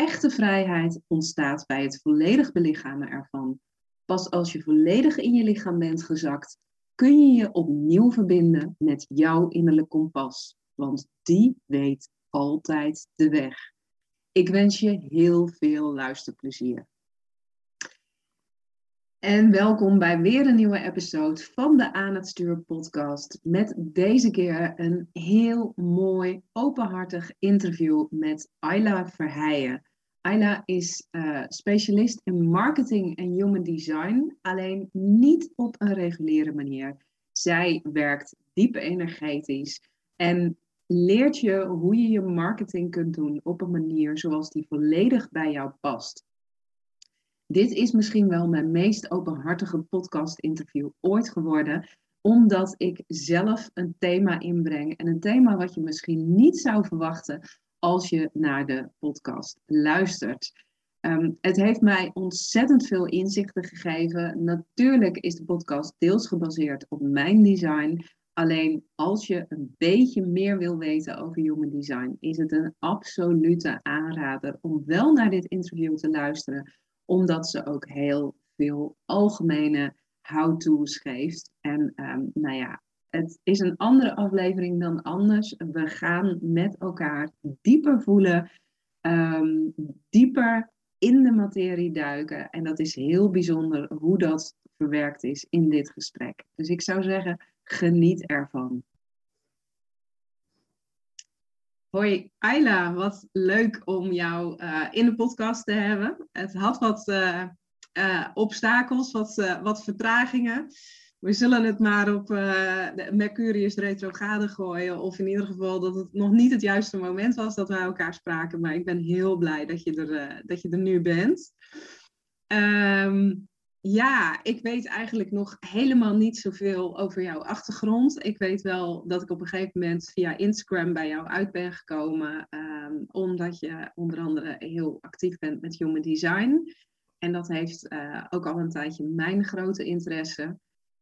Echte vrijheid ontstaat bij het volledig belichamen ervan. Pas als je volledig in je lichaam bent gezakt, kun je je opnieuw verbinden met jouw innerlijk kompas. Want die weet altijd de weg. Ik wens je heel veel luisterplezier. En welkom bij weer een nieuwe episode van de Aan het Stuur podcast. Met deze keer een heel mooi, openhartig interview met Ayla Verheijen. Ayla is uh, specialist in marketing en human design, alleen niet op een reguliere manier. Zij werkt diep energetisch en leert je hoe je je marketing kunt doen op een manier zoals die volledig bij jou past. Dit is misschien wel mijn meest openhartige podcast-interview ooit geworden, omdat ik zelf een thema inbreng. En een thema wat je misschien niet zou verwachten als je naar de podcast luistert. Um, het heeft mij ontzettend veel inzichten gegeven. Natuurlijk is de podcast deels gebaseerd op mijn design. Alleen als je een beetje meer wil weten over human design, is het een absolute aanrader om wel naar dit interview te luisteren, omdat ze ook heel veel algemene how-to's geeft. En um, nou ja, het is een andere aflevering dan anders. We gaan met elkaar dieper voelen, um, dieper in de materie duiken. En dat is heel bijzonder hoe dat verwerkt is in dit gesprek. Dus ik zou zeggen, geniet ervan. Hoi Ayla, wat leuk om jou uh, in de podcast te hebben. Het had wat uh, uh, obstakels, wat, wat vertragingen we zullen het maar op uh, Mercurius retrograde gooien. Of in ieder geval dat het nog niet het juiste moment was dat wij elkaar spraken. Maar ik ben heel blij dat je er, uh, dat je er nu bent. Um, ja, ik weet eigenlijk nog helemaal niet zoveel over jouw achtergrond. Ik weet wel dat ik op een gegeven moment via Instagram bij jou uit ben gekomen. Um, omdat je onder andere heel actief bent met human design. En dat heeft uh, ook al een tijdje mijn grote interesse.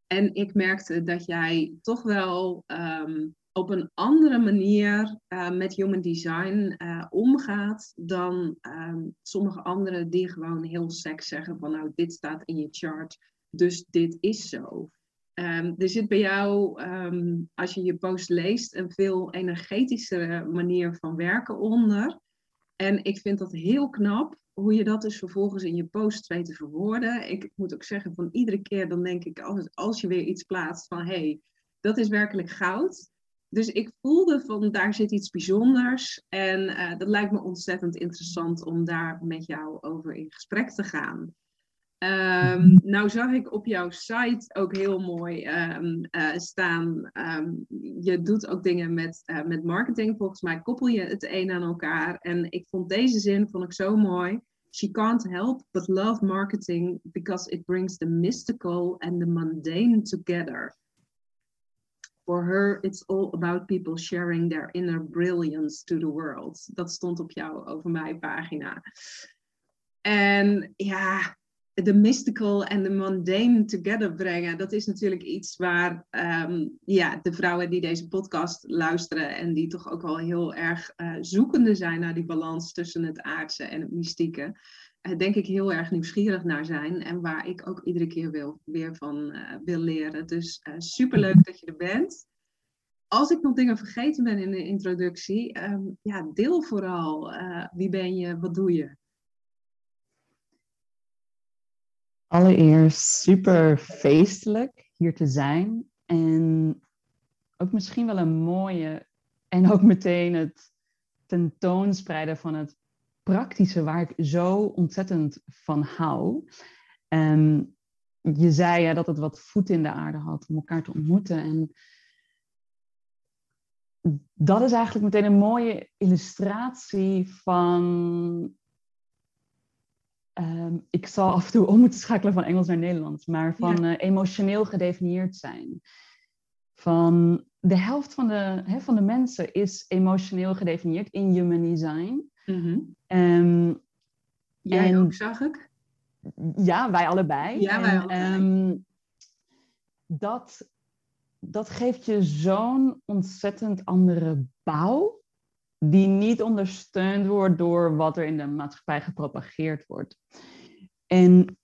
En ik merkte dat jij toch wel um, op een andere manier uh, met human design uh, omgaat dan um, sommige anderen die gewoon heel sec zeggen van nou dit staat in je chart, dus dit is zo. Um, er zit bij jou, als je je post leest, een veel energetischere manier van werken onder. En ik vind dat heel knap hoe je dat dus vervolgens in je post weet te verwoorden. Ik moet ook zeggen, van iedere keer dan denk ik, als, als je weer iets plaatst van hé, hey, dat is werkelijk goud. Dus ik voelde van daar zit iets bijzonders. En uh, dat lijkt me ontzettend interessant om daar met jou over in gesprek te gaan. Um, nou zag ik op jouw site ook heel mooi um, uh, staan. Um, je doet ook dingen met, uh, met marketing. Volgens mij koppel je het een aan elkaar. En ik vond deze zin vond ik zo mooi. She can't help but love marketing because it brings the mystical and the mundane together. For her, it's all about people sharing their inner brilliance to the world. Dat stond op jouw over mij pagina. En ja, de mystical en de mundane together brengen, dat is natuurlijk iets waar um, ja, de vrouwen die deze podcast luisteren en die toch ook wel heel erg uh, zoekende zijn naar die balans tussen het aardse en het mystieke, uh, denk ik heel erg nieuwsgierig naar zijn en waar ik ook iedere keer wil, weer van uh, wil leren. Dus superleuk dat je er bent. Als ik nog dingen vergeten ben in de introductie, um, ja, deel vooral. wie ben je, wat doe je? Allereerst super feestelijk hier te zijn. En ook misschien wel een mooie. En ook meteen het tentoonspreiden van het praktische waar ik zo ontzettend van hou. En je zei ja, dat het wat voet in de aarde had om elkaar te ontmoeten. En dat is eigenlijk meteen een mooie illustratie van ehm, ik zal af en toe om moeten schakelen van Engels naar Nederlands, maar van eh, emotioneel gedefinieerd zijn. Van de helft van de, hè, van de mensen is emotioneel gedefinieerd in human design. Mm Jij en, ook, zag ik? Ja, wij allebei. Ja, wij allebei. Ehm, dat, dat geeft je zo'n ontzettend andere bouw, die niet ondersteund wordt door wat er in de maatschappij gepropageerd wordt. En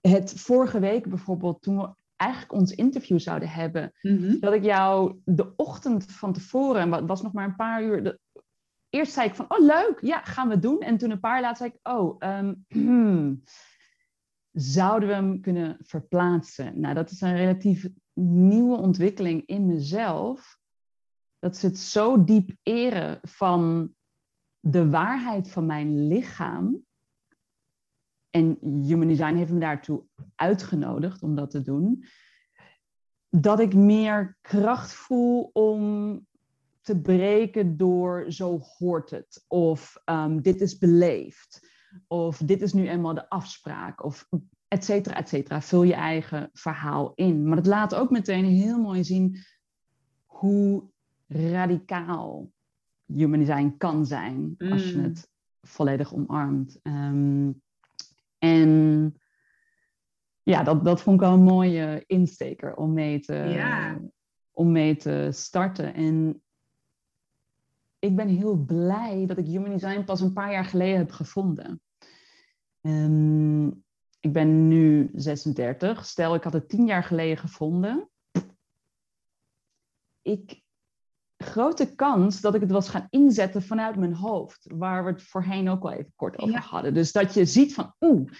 het vorige week bijvoorbeeld, toen we eigenlijk ons interview zouden hebben, mhm. dat ik jou de ochtend van tevoren, en het was nog maar een paar uur, eerst zei ik van, oh leuk, ja, gaan we doen. En toen een paar later zei ik, oh, ehm, zouden we hem kunnen verplaatsen? Nou, dat is een relatief nieuwe ontwikkeling in mezelf. Dat ze het zo diep eren van de waarheid van mijn lichaam. En Human Design heeft me daartoe uitgenodigd om dat te doen. Dat ik meer kracht voel om te breken door zo hoort het. Of um, dit is beleefd. Of dit is nu eenmaal de afspraak. Of et cetera, et cetera. Vul je eigen verhaal in. Maar het laat ook meteen heel mooi zien hoe radicaal human design kan zijn als je mm. het volledig omarmt. Um, en ja, dat, dat vond ik wel een mooie insteker om mee te, om mee te starten. En ik ben heel blij dat ik Human Design pas een paar jaar geleden heb gevonden. Um, ik ben nu 36. Stel, ik had het tien jaar geleden gevonden. Ik, grote kans dat ik het was gaan inzetten vanuit mijn hoofd. Waar we het voorheen ook al even kort over hadden. Dus dat je ziet van, oeh,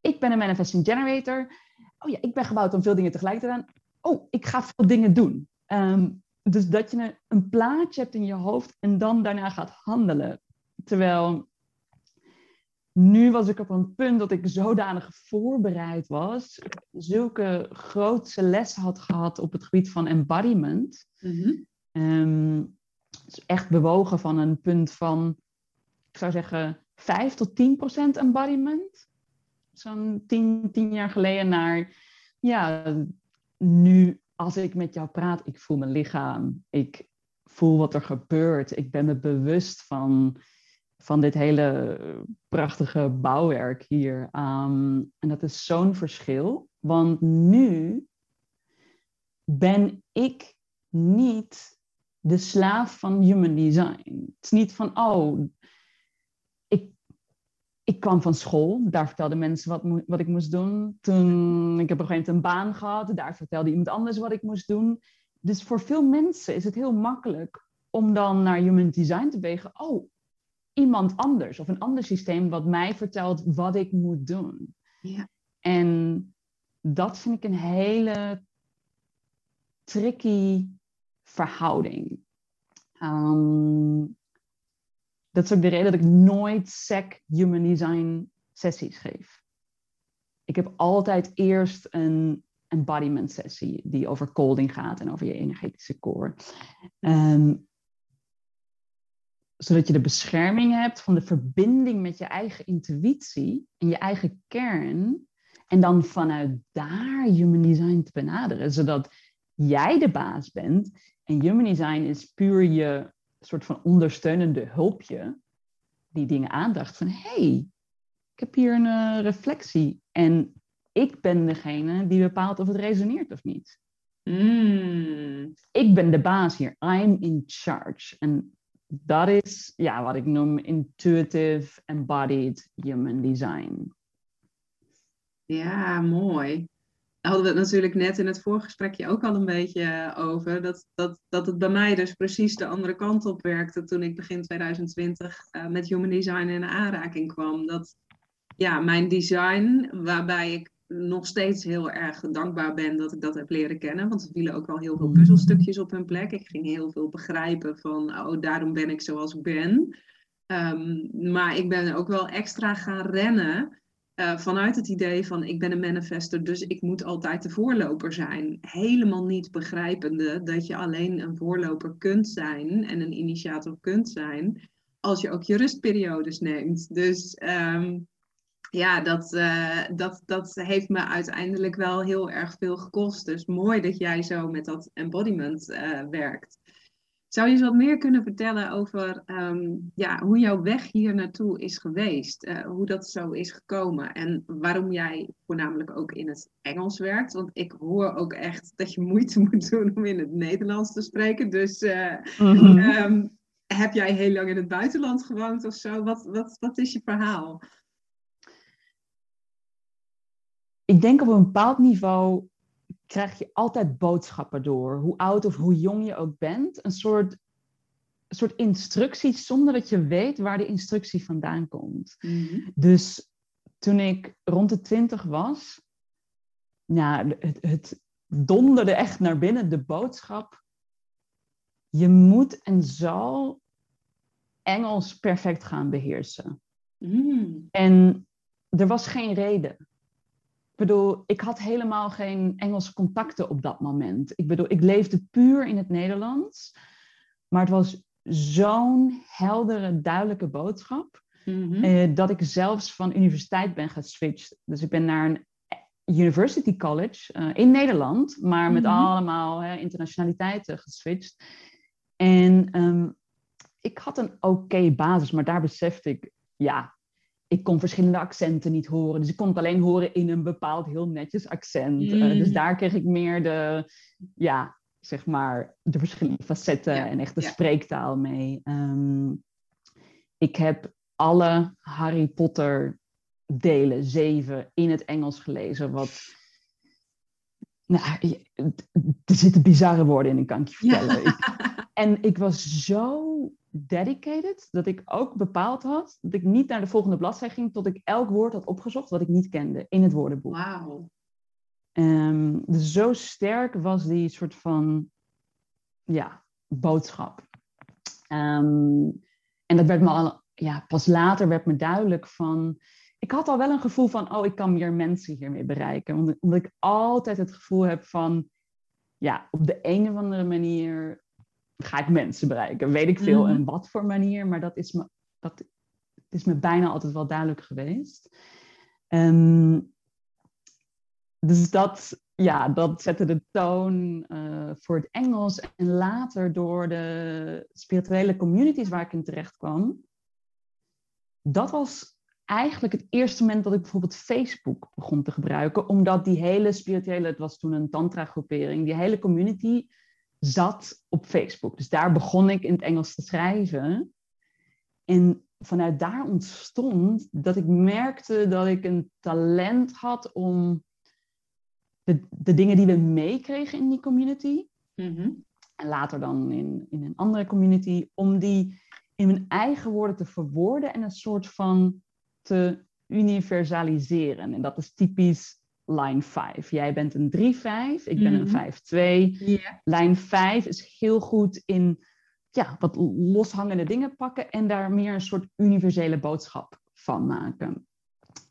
ik ben een manifesting generator. Oh ja, ik ben gebouwd om veel dingen tegelijk te doen. Oh, ik ga veel dingen doen. Um, dus dat je een, plaatje hebt in je hoofd en dan daarna gaat handelen. Terwijl nu was ik op een punt dat ik zodanig voorbereid was, zulke grootse lessen had gehad op het gebied van embodiment. Mm dus echt bewogen van een punt van, ik zou zeggen, 5 tot 10 procent embodiment. Zo'n tien, tien jaar geleden naar, ja, nu als ik met jou praat, ik voel mijn lichaam. Ik voel wat er gebeurt. Ik ben me bewust van, van dit hele prachtige bouwwerk hier. Um, en dat is zo'n verschil. Want nu ben ik niet de slaaf van human design. Het is niet van, oh, ik kwam van school, daar vertelden mensen wat, wat ik moest doen. Toen, ik heb op een gegeven moment een baan gehad, daar vertelde iemand anders wat ik moest doen. Dus voor veel mensen is het heel makkelijk om dan naar human design te wegen. Oh, iemand anders of een ander systeem wat mij vertelt wat ik moet doen. Ja. En dat vind ik een hele tricky verhouding. Um, dat is ook de reden dat ik nooit SEC Human Design sessies geef. Ik heb altijd eerst een embodiment sessie die over colding gaat en over je energetische core. Ehm, zodat je de bescherming hebt van de verbinding met je eigen intuïtie en je eigen kern. En dan vanuit daar human design te benaderen, zodat jij de baas bent. En human design is puur je soort van ondersteunende hulpje die dingen aandacht van hey, ik heb hier een uh, reflectie en ik ben degene die bepaalt of het resoneert of niet. Mm. Ik ben de baas hier. I'm in charge. En dat is ja, wat ik noem intuitive embodied human design. Ja, mooi hadden we het natuurlijk net in het voorgesprekje ook al een beetje over. Dat, dat, dat het bij mij dus precies de andere kant op werkte toen ik begin 2020 uh, eh, met Human Design in aanraking kwam. Dat ja, mijn design, waarbij ik nog steeds heel erg dankbaar ben dat ik dat heb leren kennen. Want er vielen ook wel heel veel mm. puzzelstukjes op hun plek. Ik ging heel veel begrijpen van, oh, daarom ben ik zoals ik ben. Um, maar ik ben ook wel extra gaan rennen uh, vanuit het idee van ik ben een manifester, dus ik moet altijd de voorloper zijn. Helemaal niet begrijpende dat je alleen een voorloper kunt zijn en een initiator kunt zijn als je ook je rustperiodes neemt. Dus um, ja, dat, uh, dat, dat heeft me uiteindelijk wel heel erg veel gekost. Dus mooi dat jij zo met dat embodiment uh, werkt. Zou je eens wat meer kunnen vertellen over um, ja, hoe jouw weg hier naartoe is geweest? Uh, hoe dat zo is gekomen en waarom jij voornamelijk ook in het Engels werkt? Want ik hoor ook echt dat je moeite moet doen om in het Nederlands te spreken. Dus mm -hmm. um, heb jij heel lang in het buitenland gewoond of zo? Wat, wat, wat is je verhaal? Ik denk op een bepaald niveau krijg je altijd boodschappen door. Hoe oud of hoe jong je ook bent. Een soort, een soort instructie zonder dat je weet waar de instructie vandaan komt. Mm-hmm. Dus toen ik rond de twintig was, nou, het, het donderde echt naar binnen, de boodschap. Je moet en zal Engels perfect gaan beheersen. Mm. En er was geen reden. Ik bedoel, ik had helemaal geen Engelse contacten op dat moment. Ik bedoel, ik leefde puur in het Nederlands. Maar het was zo'n heldere, duidelijke boodschap. Mm-hmm. eh, dat ik zelfs van universiteit ben geswitcht. Dus ik ben naar een university college uh, in Nederland, maar met mm-hmm. allemaal hè, internationaliteiten geswitcht. En um, ik had een oké okay basis, maar daar besefte ik, ja, ik kon verschillende accenten niet horen. Dus ik kon het alleen horen in een bepaald heel netjes accent. Mm. Uh, dus daar kreeg ik meer de, ja, zeg maar, de verschillende facetten ja, en echt de ja. spreektaal mee. Um, ik heb alle Harry Potter delen, zeven, in het Engels gelezen. Wat, nou, er zitten bizarre woorden in, ik kan ik je vertellen. Ja. Ik, en ik was zo dedicated dat ik ook bepaald had dat ik niet naar de volgende bladzijde ging tot ik elk woord had opgezocht wat ik niet kende in het woordenboek. Wauw. Um, dus zo sterk was die soort van ja, boodschap. Um, en dat werd me al, ja, pas later werd me duidelijk van. Ik had al wel een gevoel van, oh, ik kan meer mensen hiermee bereiken. Omdat, omdat ik altijd het gevoel heb van, ja, op de een of andere manier ga ik mensen bereiken. Weet ik veel mm. en wat voor manier, maar dat is me, dat is me bijna altijd wel duidelijk geweest. Um, dus dat, ja, dat zette de toon uh, voor het Engels. En later door de spirituele communities waar ik in terecht kwam. Dat was eigenlijk het eerste moment dat ik bijvoorbeeld Facebook begon te gebruiken. Omdat die hele spirituele, het was toen een tantra groepering, die hele community zat op Facebook. Dus daar begon ik in het Engels te schrijven. En vanuit daar ontstond dat ik merkte dat ik een talent had om de, de dingen die we meekregen in die community, mm-hmm. en later dan in, in een andere community, om die in mijn eigen woorden te verwoorden en een soort van te universaliseren. En dat is typisch lijn 5. Jij bent een 3-5, ik ben een 5-2. Yeah. Lijn 5 is heel goed in ja, wat loshangende dingen pakken en daar meer een soort universele boodschap van maken.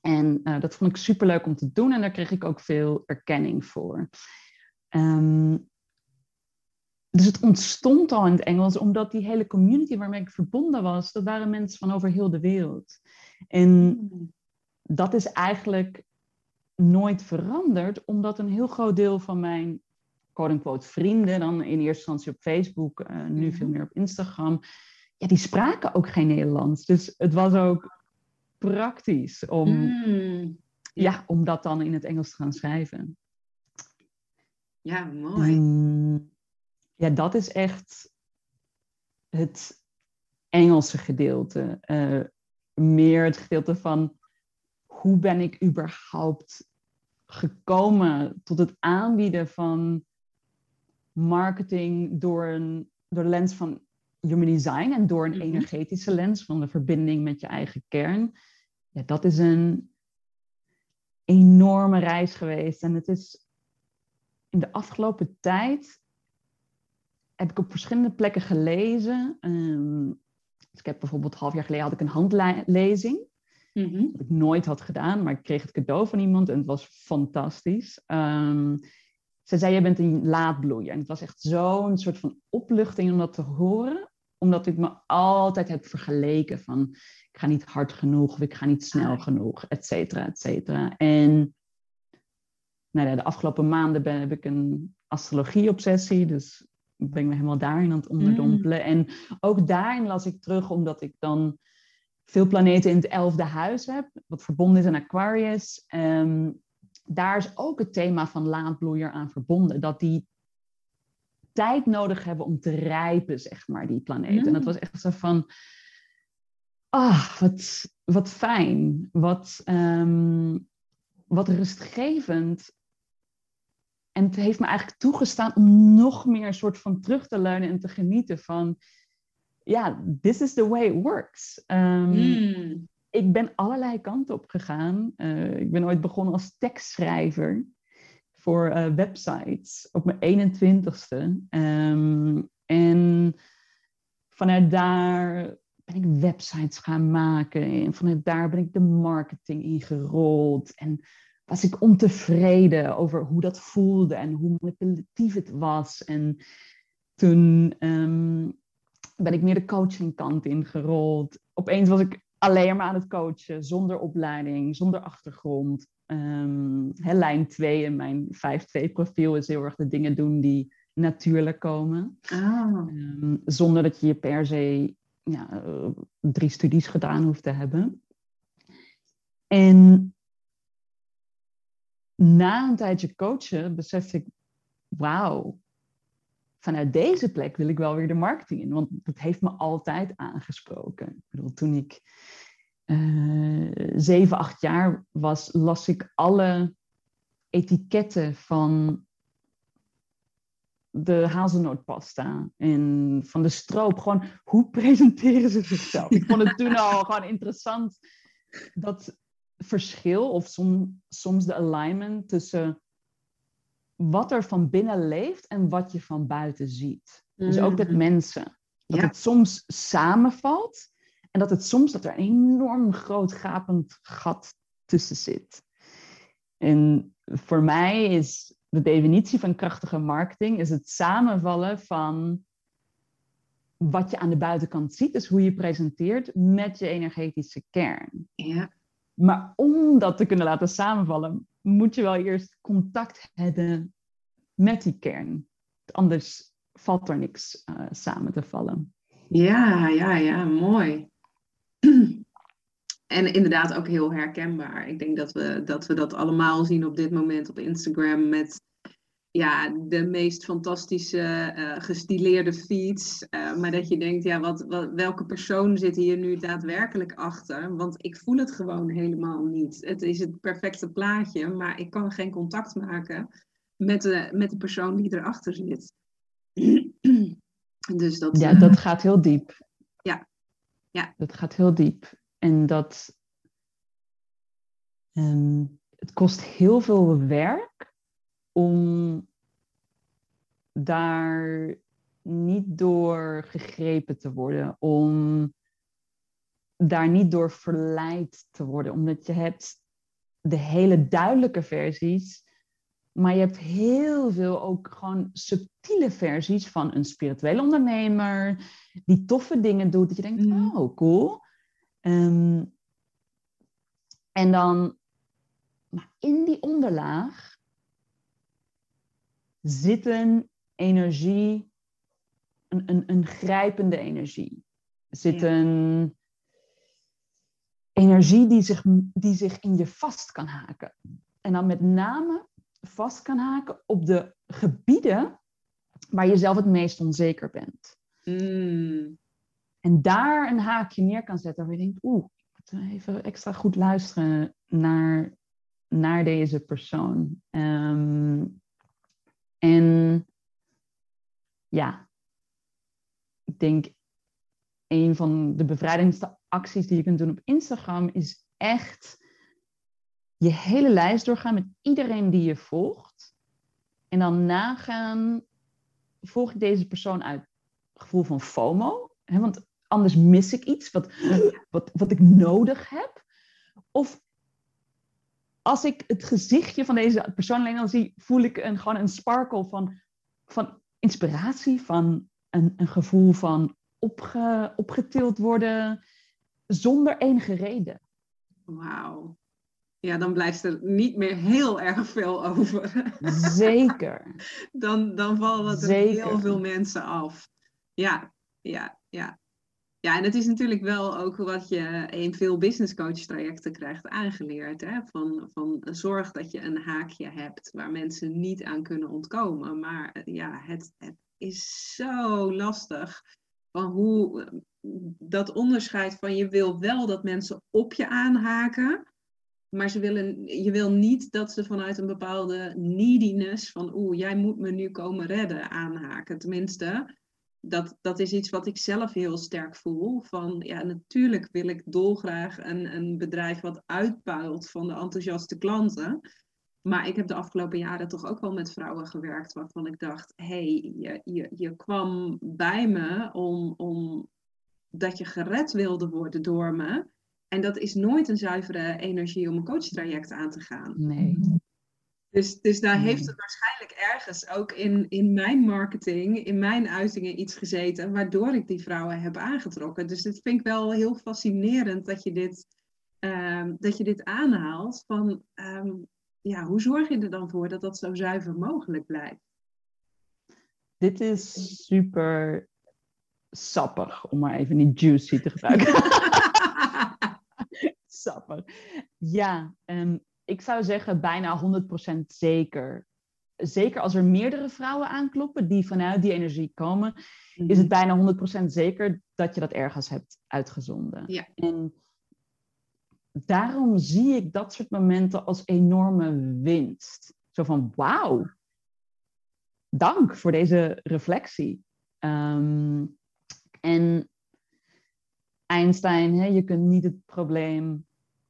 En uh, dat vond ik superleuk om te doen en daar kreeg ik ook veel erkenning voor. Um, dus het ontstond al in het Engels, omdat die hele community waarmee ik verbonden was, dat waren mensen van over heel de wereld. En mm. dat is eigenlijk nooit veranderd, omdat een heel groot deel van mijn quote-unquote vrienden, dan in eerste instantie op Facebook, uh, nu mm. veel meer op Instagram, ja, die spraken ook geen Nederlands. Dus het was ook praktisch om, mm. ja, om dat dan in het Engels te gaan schrijven. Ja, mooi. Mm, ja, dat is echt het Engelse gedeelte. Uh, meer het gedeelte van hoe ben ik überhaupt gekomen tot het aanbieden van marketing door, een, door de lens van human design en door een mhm. energetische lens van de verbinding met je eigen kern. Ja, dat is een enorme reis geweest. En het is in de afgelopen tijd heb ik op verschillende plekken gelezen. Um, dus ik heb bijvoorbeeld half jaar geleden had ik een handlezing. Mm Wat ik nooit had gedaan, maar ik kreeg het cadeau van iemand en het was fantastisch. Um, ze zei, je bent een laadbloeier. En het was echt zo'n soort van opluchting om dat te horen. omdat ik me altijd heb vergeleken van ik ga niet hard genoeg of ik ga niet snel Ah. genoeg, et cetera, et cetera. En nou ja, de afgelopen maanden ben, heb ik een astrologie-obsessie, dus ben ik me helemaal daarin aan het onderdompelen. En ook daarin las ik terug, omdat ik dan veel planeten in het elfde huis heb, wat verbonden is aan Aquarius. Ehm, daar is ook het thema van laadbloeier aan verbonden. Dat die tijd nodig hebben om te rijpen, zeg maar, die planeten. En dat Mm. was echt zo van... Ah, wat, wat fijn. Wat, ehm, wat rustgevend. En het heeft me eigenlijk toegestaan om nog meer een soort van terug te leunen en te genieten van... Ja, this is the way it works. Ehm, Mm. ik ben allerlei kanten op gegaan. Eh, ik ben ooit begonnen als tekstschrijver voor eh, websites op mijn 21ste. Ehm, en vanuit daar ben ik websites gaan maken. En vanuit daar ben ik de marketing ingerold. En was ik ontevreden over hoe dat voelde en hoe manipulatief het was. En toen ehm, ben ik meer de coachingkant ingerold. Opeens was ik alleen maar aan het coachen, zonder opleiding, zonder achtergrond. Ehm, hè, lijn 2 in mijn 5-2 profiel is heel erg de dingen doen die natuurlijk komen. Ah. Ehm, zonder dat je je per se ja, eh, drie studies gedaan hoeft te hebben. En na een tijdje coachen besefte ik, wauw, vanuit deze plek wil ik wel weer de marketing in. Want dat heeft me altijd aangesproken. Ik bedoel, toen ik eh, zeven, acht jaar was, las ik alle etiketten van de hazelnootpasta en van de stroop. Gewoon, hoe presenteren ze zichzelf? Ik vond het toen al gewoon interessant dat verschil of som, soms de alignment tussen wat er van binnen leeft en wat je van buiten ziet. Dus ook met Mhm. mensen. Dat Ja. het soms samenvalt en dat het soms dat er een enorm groot gapend gat tussen zit. En voor mij is de definitie van krachtige marketing is het samenvallen van wat je aan de buitenkant ziet, dus hoe je presenteert met je energetische kern. Ja. Maar om dat te kunnen laten samenvallen, moet je wel eerst contact hebben met die kern. Anders valt er niks eh, samen te vallen. Ja, ja, ja, mooi. En inderdaad ook heel herkenbaar. Ik denk dat we dat, we dat allemaal zien op dit moment op Instagram met ja, de meest fantastische eh, gestileerde feeds. Eh, maar dat je denkt, ja, wat, wat, welke persoon zit hier nu daadwerkelijk achter? Want ik voel het gewoon helemaal niet. Het is het perfecte plaatje, maar ik kan geen contact maken met de, met de persoon die erachter zit. dus dat, Ja, eh, dat gaat heel diep. Ja. Ja. Dat gaat heel diep. En dat. ehm, het kost heel veel werk om daar niet door gegrepen te worden, om daar niet door verleid te worden, omdat je hebt de hele duidelijke versies, maar je hebt heel veel ook gewoon subtiele versies van een spirituele ondernemer die toffe dingen doet, dat je denkt, Mhm. oh cool. Ehm, en dan, maar in die onderlaag zit een energie, een, een, een grijpende energie. Zit Ja. een energie die zich, die zich in je vast kan haken. En dan met name vast kan haken op de gebieden waar je zelf het meest onzeker bent. mm, En daar een haakje neer kan zetten waar je denkt, oeh, ik moet even extra goed luisteren naar, naar deze persoon. Ehm, en ja, ik denk een van de bevrijdendste acties die je kunt doen op Instagram is echt je hele lijst doorgaan met iedereen die je volgt. En dan nagaan, volg ik deze persoon uit gevoel van FOMO? Hè, want anders mis ik iets wat, wat, wat ik nodig heb. Of als ik het gezichtje van deze persoon alleen al zie, voel ik een, gewoon een sparkle van, van inspiratie, van een, een gevoel van opge, opgetild worden zonder enige reden. Wauw. Ja, dan blijft er niet meer heel erg veel over. Zeker. dan, dan vallen er Zeker. heel veel mensen af. Ja, ja, ja. Ja, en het is natuurlijk wel ook wat je in veel business coach trajecten krijgt aangeleerd. Hè? Van, van zorg dat je een haakje hebt waar mensen niet aan kunnen ontkomen. Maar eh, ja, het, het is zo lastig. Van hoe eh, dat onderscheid van je wil wel dat mensen op je aanhaken. Maar ze willen, je wil niet dat ze vanuit een bepaalde neediness van oeh, jij moet me nu komen redden aanhaken. Tenminste, dat, dat is iets wat ik zelf heel sterk voel. Van ja, natuurlijk wil ik dolgraag een, een bedrijf wat uitpuilt van de enthousiaste klanten. Maar ik heb de afgelopen jaren toch ook wel met vrouwen gewerkt waarvan ik dacht, hé, hey, je, je, je kwam bij me om, om dat je gered wilde worden door me. En dat is nooit een zuivere energie om een coachtraject aan te gaan. Nee. Dus, dus daar heeft het waarschijnlijk ergens ook in, in mijn marketing, in mijn uitingen iets gezeten, waardoor ik die vrouwen heb aangetrokken. Dus dat vind ik wel heel fascinerend dat je dit, um, dat je dit aanhaalt. Van, um, ja, hoe zorg je er dan voor dat dat zo zuiver mogelijk blijft? Dit is super sappig, om maar even niet juicy te gebruiken. sappig. Ja, um, ik zou zeggen bijna 100% zeker. Zeker als er meerdere vrouwen aankloppen die vanuit die energie komen, is het mhm. bijna 100% zeker dat je dat ergens hebt uitgezonden. Ja. En daarom zie ik dat soort momenten als enorme winst. Zo van, wauw, dank voor deze reflectie. Ehm, en Einstein, hè, je kunt niet het probleem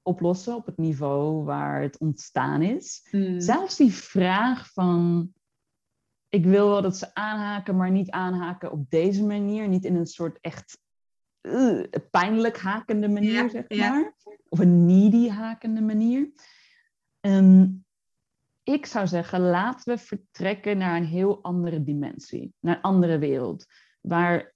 oplossen op het niveau waar het ontstaan is. Hmm. Zelfs die vraag van, ik wil wel dat ze aanhaken, maar niet aanhaken op deze manier, niet in een soort echt uh, pijnlijk hakende manier, zeg maar. Of een needy hakende manier. Um, ik zou zeggen, laten we vertrekken naar een heel andere dimensie, naar een andere wereld, waar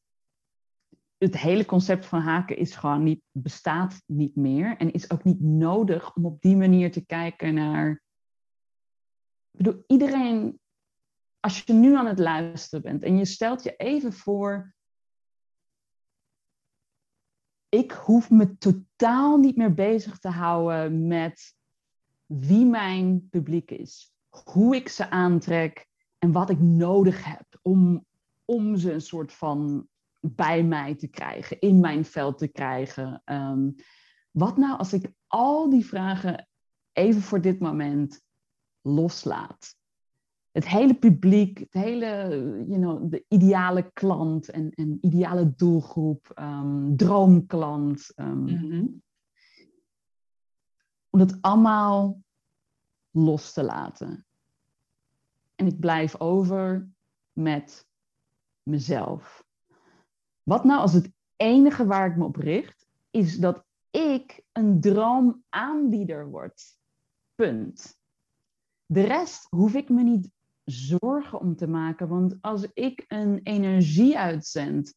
het hele concept van haken is gewoon niet, bestaat niet meer en is ook niet nodig om op die manier te kijken naar. Ik bedoel, iedereen, als je nu aan het luisteren bent en je stelt je even voor, ik hoef me totaal niet meer bezig te houden met wie mijn publiek is, hoe ik ze aantrek en wat ik nodig heb om, om ze een soort van bij mij te krijgen, in mijn veld te krijgen. Ehm, wat nou als ik al die vragen even voor dit moment loslaat? Het hele publiek, het hele, you know, de ideale klant en, en ideale doelgroep, um, droomklant. Um, Om het allemaal los te laten. En ik blijf over met mezelf. Wat nou als het enige waar ik me op richt, is dat ik een droomaanbieder word? Punt. De rest hoef ik me niet zorgen om te maken, want als ik een energie uitzend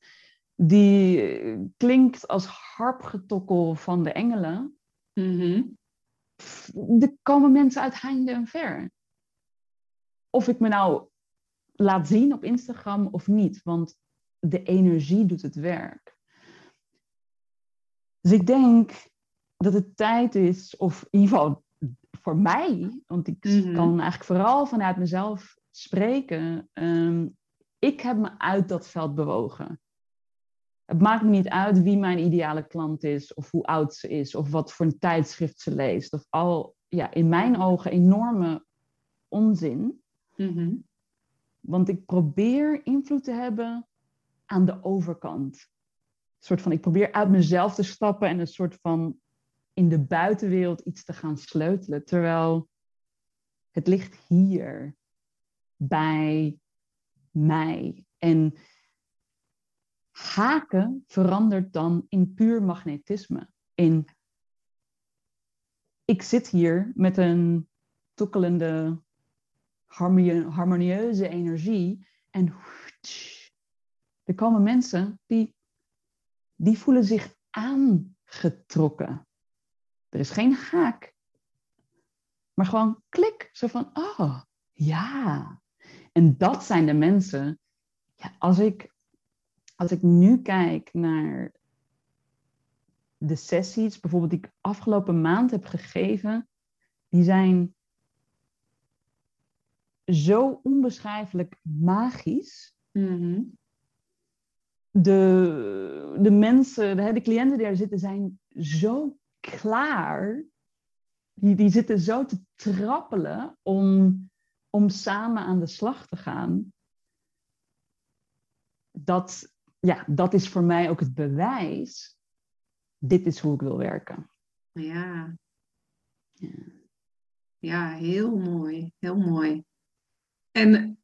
die klinkt als harpgetokkel van de engelen, mm er komen mensen uit heinde en ver. Of ik me nou laat zien op Instagram of niet, want de energie doet het werk. Dus ik denk dat het tijd is, of in ieder geval voor mij, want ik mhm. kan eigenlijk vooral vanuit mezelf spreken. Ehm, ik heb me uit dat veld bewogen. Het maakt me niet uit wie mijn ideale klant is, of hoe oud ze is, of wat voor een tijdschrift ze leest. Of al, ja, in mijn ogen enorme onzin. Mhm. Want ik probeer invloed te hebben aan de overkant. Een soort van, ik probeer uit mezelf te stappen en een soort van in de buitenwereld iets te gaan sleutelen. Terwijl het ligt hier bij mij. En haken verandert dan in puur magnetisme. In ik zit hier met een tokkelende, harmonieuze energie en er komen mensen die die voelen zich aangetrokken. Er is geen haak, maar gewoon klik. Zo van, oh, ja. En dat zijn de mensen. Ja, als, ik, als ik nu kijk naar de sessies, bijvoorbeeld die ik afgelopen maand heb gegeven, die zijn zo onbeschrijfelijk magisch. Mhm. De, de mensen, de, de cliënten die daar zitten, zijn zo klaar. Die, die zitten zo te trappelen om, om samen aan de slag te gaan. Dat, ja, dat is voor mij ook het bewijs. Dit is hoe ik wil werken. Ja. Ja. Ja, heel mooi. Heel mooi. En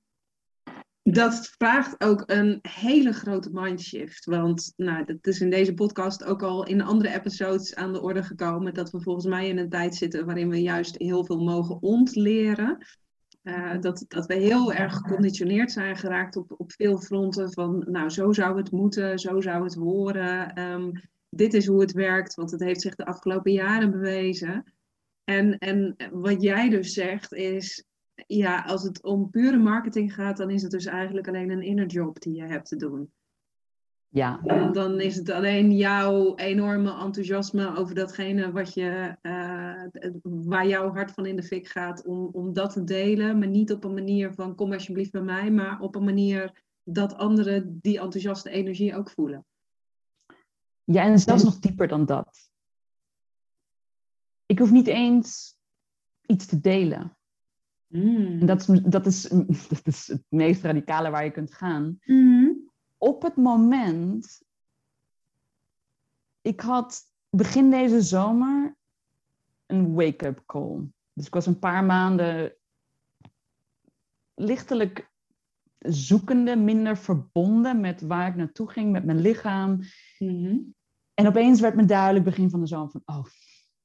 dat vraagt ook een hele grote mindshift. Want nou, dat is in deze podcast ook al in andere episodes aan de orde gekomen. Dat we volgens mij in een tijd zitten waarin we juist heel veel mogen ontleren. Uh, dat, dat we heel erg geconditioneerd zijn geraakt op, op veel fronten. Van nou, zo zou het moeten, zo zou het horen. Ehm, dit is hoe het werkt, want het heeft zich de afgelopen jaren bewezen. En, en wat jij dus zegt is, ja, als het om pure marketing gaat, dan is het dus eigenlijk alleen een inner job die je hebt te doen. Ja. En dan is het alleen jouw enorme enthousiasme over datgene wat je, uh, waar jouw hart van in de fik gaat, om, om dat te delen. Maar niet op een manier van kom alsjeblieft bij mij, maar op een manier dat anderen die enthousiaste energie ook voelen. Ja, en zelfs nog dieper dan dat. Ik hoef niet eens iets te delen. Mm. Dat is, dat, is, dat is het meest radicale waar je kunt gaan. Mm. Op het moment. Ik had begin deze zomer een wake-up call. Dus ik was een paar maanden lichtelijk zoekende, minder verbonden met waar ik naartoe ging, met mijn lichaam. Mm. En opeens werd me duidelijk begin van de zomer van, oh,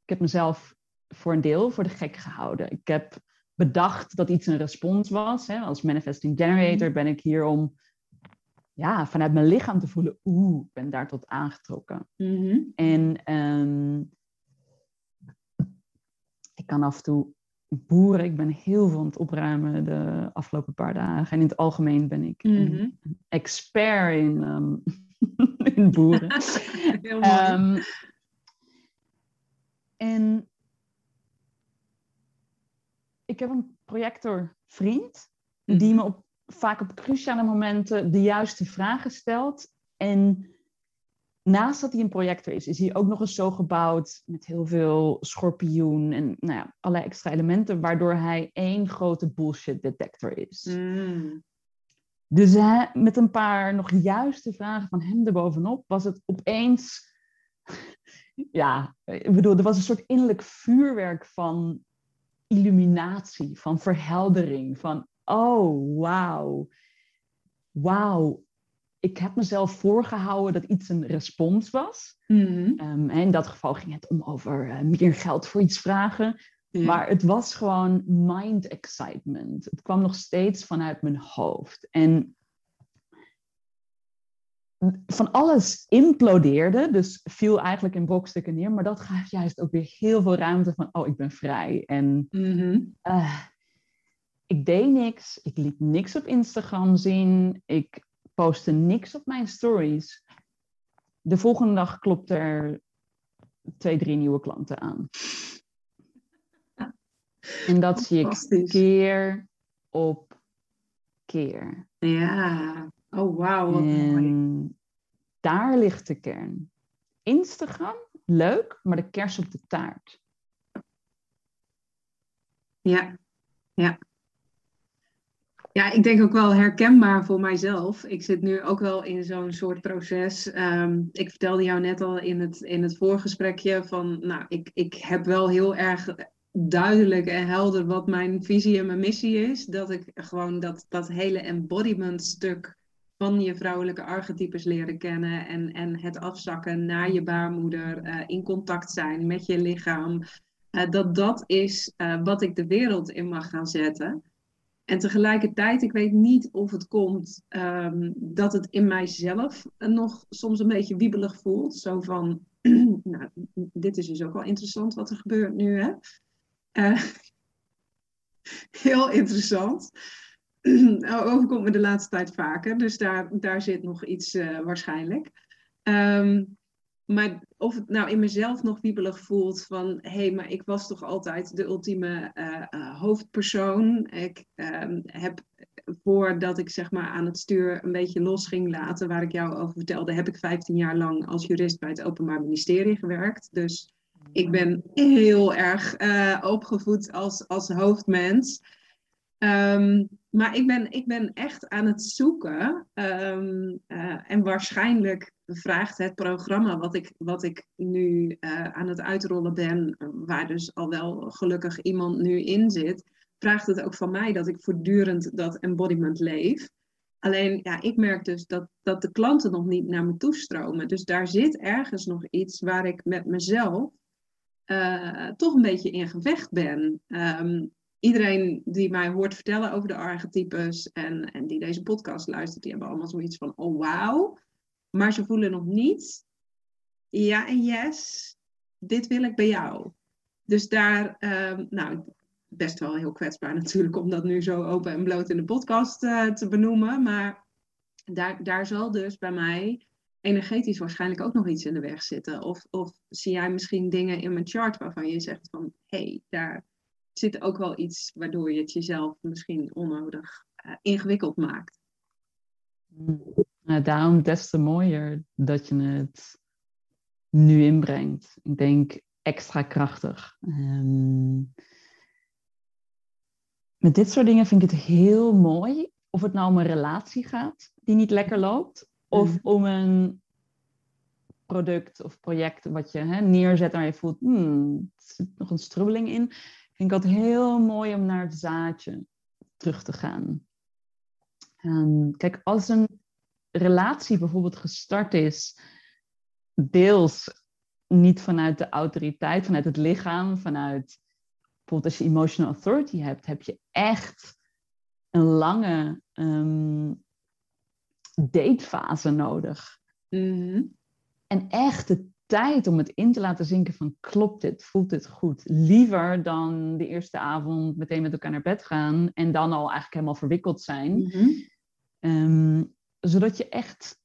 ik heb mezelf voor een deel voor de gek gehouden. Ik heb bedacht dat iets een respons was. Hè. Als manifesting generator ben ik hier om ja, vanuit mijn lichaam te voelen, oeh, ik ben daar tot aangetrokken. Mm. En ehm, ik kan af en toe boeren. Ik ben heel veel aan het opruimen de afgelopen paar dagen. En in het algemeen ben ik een, Mhm. een expert in, ehm, in boeren. Heel mooi. Ehm, en ik heb een projectorvriend die me op, vaak op cruciale momenten de juiste vragen stelt. En naast dat hij een projector is, is hij ook nog eens zo gebouwd met heel veel schorpioen en nou ja, allerlei extra elementen, waardoor hij één grote bullshit detector is. Mm. Dus hè, met een paar nog juiste vragen van hem erbovenop was het opeens. Ja, ik bedoel, er was een soort innerlijk vuurwerk van illuminatie, van verheldering, van oh, wauw. Wauw, ik heb mezelf voorgehouden dat iets een respons was. Mm. Ehm, en in dat geval ging het om over eh, meer geld voor iets vragen. Maar het was gewoon mind excitement. Het kwam nog steeds vanuit mijn hoofd. En van alles implodeerde, dus viel eigenlijk in brokstukken neer. Maar dat gaf juist ook weer heel veel ruimte van, oh, ik ben vrij. En Mhm. eh, ik deed niks. Ik liet niks op Instagram zien. Ik postte niks op mijn stories. De volgende dag klopte er twee, drie nieuwe klanten aan. En dat zie ik keer op keer. Ja. Oh, wauw, wat mooi. Daar ligt de kern. Instagram, leuk, maar de kers op de taart. Ja, ja. Ja, ik denk ook wel herkenbaar voor mijzelf. Ik zit nu ook wel in zo'n soort proces. Ehm, ik vertelde jou net al in het, in het voorgesprekje van, nou, ik, ik heb wel heel erg duidelijk en helder wat mijn visie en mijn missie is. Dat ik gewoon dat, dat hele embodiment stuk van je vrouwelijke archetypes leren kennen en, en het afzakken naar je baarmoeder, eh, in contact zijn met je lichaam. Eh, dat dat is eh, wat ik de wereld in mag gaan zetten. En tegelijkertijd, ik weet niet of het komt ehm, dat het in mijzelf nog soms een beetje wiebelig voelt. Zo van, nou, dit is dus ook wel interessant wat er gebeurt nu, hè? Heel interessant. Overkomt me de laatste tijd vaker, dus daar, daar zit nog iets uh, waarschijnlijk. Um, maar of het nou in mezelf nog wiebelig voelt van hé, hey, maar ik was toch altijd de ultieme uh, hoofdpersoon. Ik uh, heb voordat ik zeg maar aan het stuur een beetje los ging laten, waar ik jou over vertelde, heb ik 15 jaar lang als jurist bij het Openbaar Ministerie gewerkt. Dus ik ben heel erg opgevoed als, als hoofdmens. Um, maar ik ben, ik ben echt aan het zoeken. Um, uh, en waarschijnlijk vraagt het programma wat ik, wat ik nu uh, aan het uitrollen ben, waar dus al wel gelukkig iemand nu in zit, vraagt het ook van mij dat ik voortdurend dat embodiment leef. Alleen, ja, ik merk dus dat, dat de klanten nog niet naar me toestromen. Dus daar zit ergens nog iets waar ik met mezelf uh, toch een beetje in gevecht ben. Um, iedereen die mij hoort vertellen over de archetypes en, en die deze podcast luistert, die hebben allemaal zoiets van, oh wauw. Maar ze voelen nog niet, ja en yes, dit wil ik bij jou. Dus daar, um, nou, best wel heel kwetsbaar natuurlijk om dat nu zo open en bloot in de podcast uh, te benoemen. Maar daar, daar zal dus bij mij energetisch waarschijnlijk ook nog iets in de weg zitten. Of, of zie jij misschien dingen in mijn chart waarvan je zegt van, hé, hey, daar zit ook wel iets waardoor je het jezelf misschien onnodig uh, ingewikkeld maakt. Nou, daarom des te mooier dat je het nu inbrengt. Ik denk extra krachtig. Um, met dit soort dingen vind ik het heel mooi. Of het nou om een relatie gaat die niet lekker loopt. Of mm. om een product of project wat je hè, neerzet en je voelt, hmm, er zit nog een strubbeling in vind ik altijd heel mooi om naar het zaadje terug te gaan. Um, kijk, als een relatie bijvoorbeeld gestart is, deels niet vanuit de autoriteit, vanuit het lichaam, vanuit bijvoorbeeld als je emotional authority hebt, heb je echt een lange um, datefase nodig. Mm-hmm. En echt de tijd om het in te laten zinken van klopt dit, voelt dit goed. Liever dan de eerste avond meteen met elkaar naar bed gaan en dan al eigenlijk helemaal verwikkeld zijn. Mhm. Ehm, zodat je echt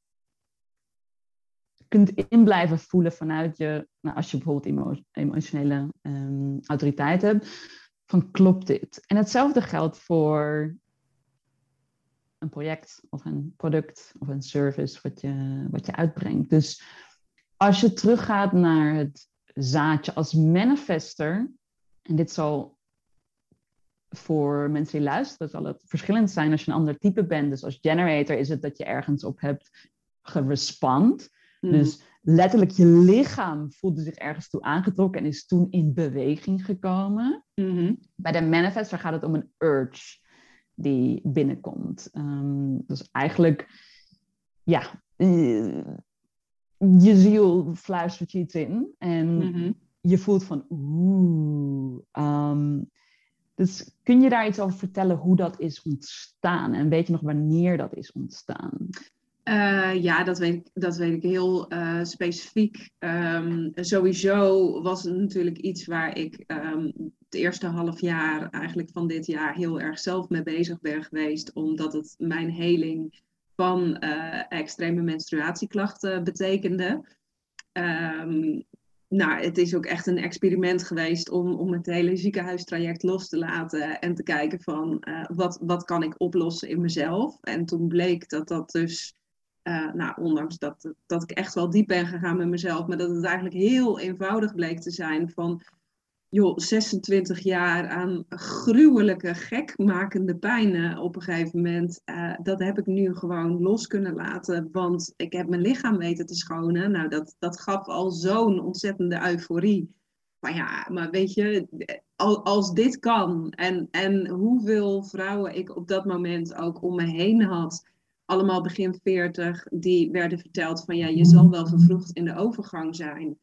kunt in blijven voelen vanuit je, nou, als je bijvoorbeeld emotionele um, autoriteit hebt, van klopt dit? En hetzelfde geldt voor een project of een product of een service wat je, wat je uitbrengt. Dus als je teruggaat naar het zaadje als manifester, en dit zal voor mensen die luisteren, zal het verschillend zijn als je een ander type bent. Dus als generator is het dat je ergens op hebt gerespond. Mhm. Dus letterlijk je lichaam voelde zich ergens toe aangetrokken en is toen in beweging gekomen. Mhm. Bij de manifester gaat het om een urge die binnenkomt. Um, dus eigenlijk, ja, eh, je ziel fluistert je iets in en mhm. je voelt van oeh. Ehm, dus kun je daar iets over vertellen hoe dat is ontstaan en weet je nog wanneer dat is ontstaan? Uh, ja, dat weet ik, dat weet ik heel uh, specifiek. Um, sowieso was het natuurlijk iets waar ik um, het eerste half jaar eigenlijk van dit jaar heel erg zelf mee bezig ben geweest, omdat het mijn heling van uh, extreme menstruatieklachten betekende. Um, nou, het is ook echt een experiment geweest om, om het hele ziekenhuistraject los te laten en te kijken van uh, wat, wat kan ik oplossen in mezelf. En toen bleek dat dat dus, uh, nou, ondanks dat, dat ik echt wel diep ben gegaan met mezelf, maar dat het eigenlijk heel eenvoudig bleek te zijn van joh, 26 jaar aan gruwelijke, gekmakende pijnen op een gegeven moment. Uh, dat heb ik nu gewoon los kunnen laten, want ik heb mijn lichaam weten te schonen. Nou, dat, dat gaf al zo'n ontzettende euforie. Maar ja, maar weet je, als dit kan en, en hoeveel vrouwen ik op dat moment ook om me heen had, allemaal begin 40, die werden verteld van ja, je zal wel vervroegd in de overgang zijn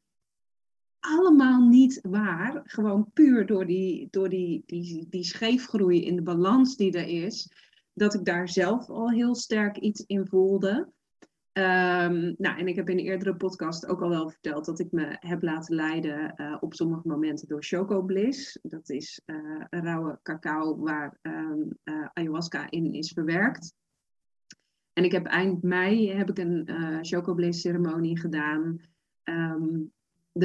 allemaal niet waar. Gewoon puur door die, door die, die, die scheefgroei in de balans die er is. Dat ik daar zelf al heel sterk iets in voelde. Um, nou, en ik heb in een eerdere podcast ook al wel verteld dat ik me heb laten leiden uh, op sommige momenten door Choco Bliss. Dat is uh, een rauwe cacao waar um, uh, ayahuasca in is verwerkt. En ik heb eind mei heb ik een Choco Bliss ceremonie gedaan. Um,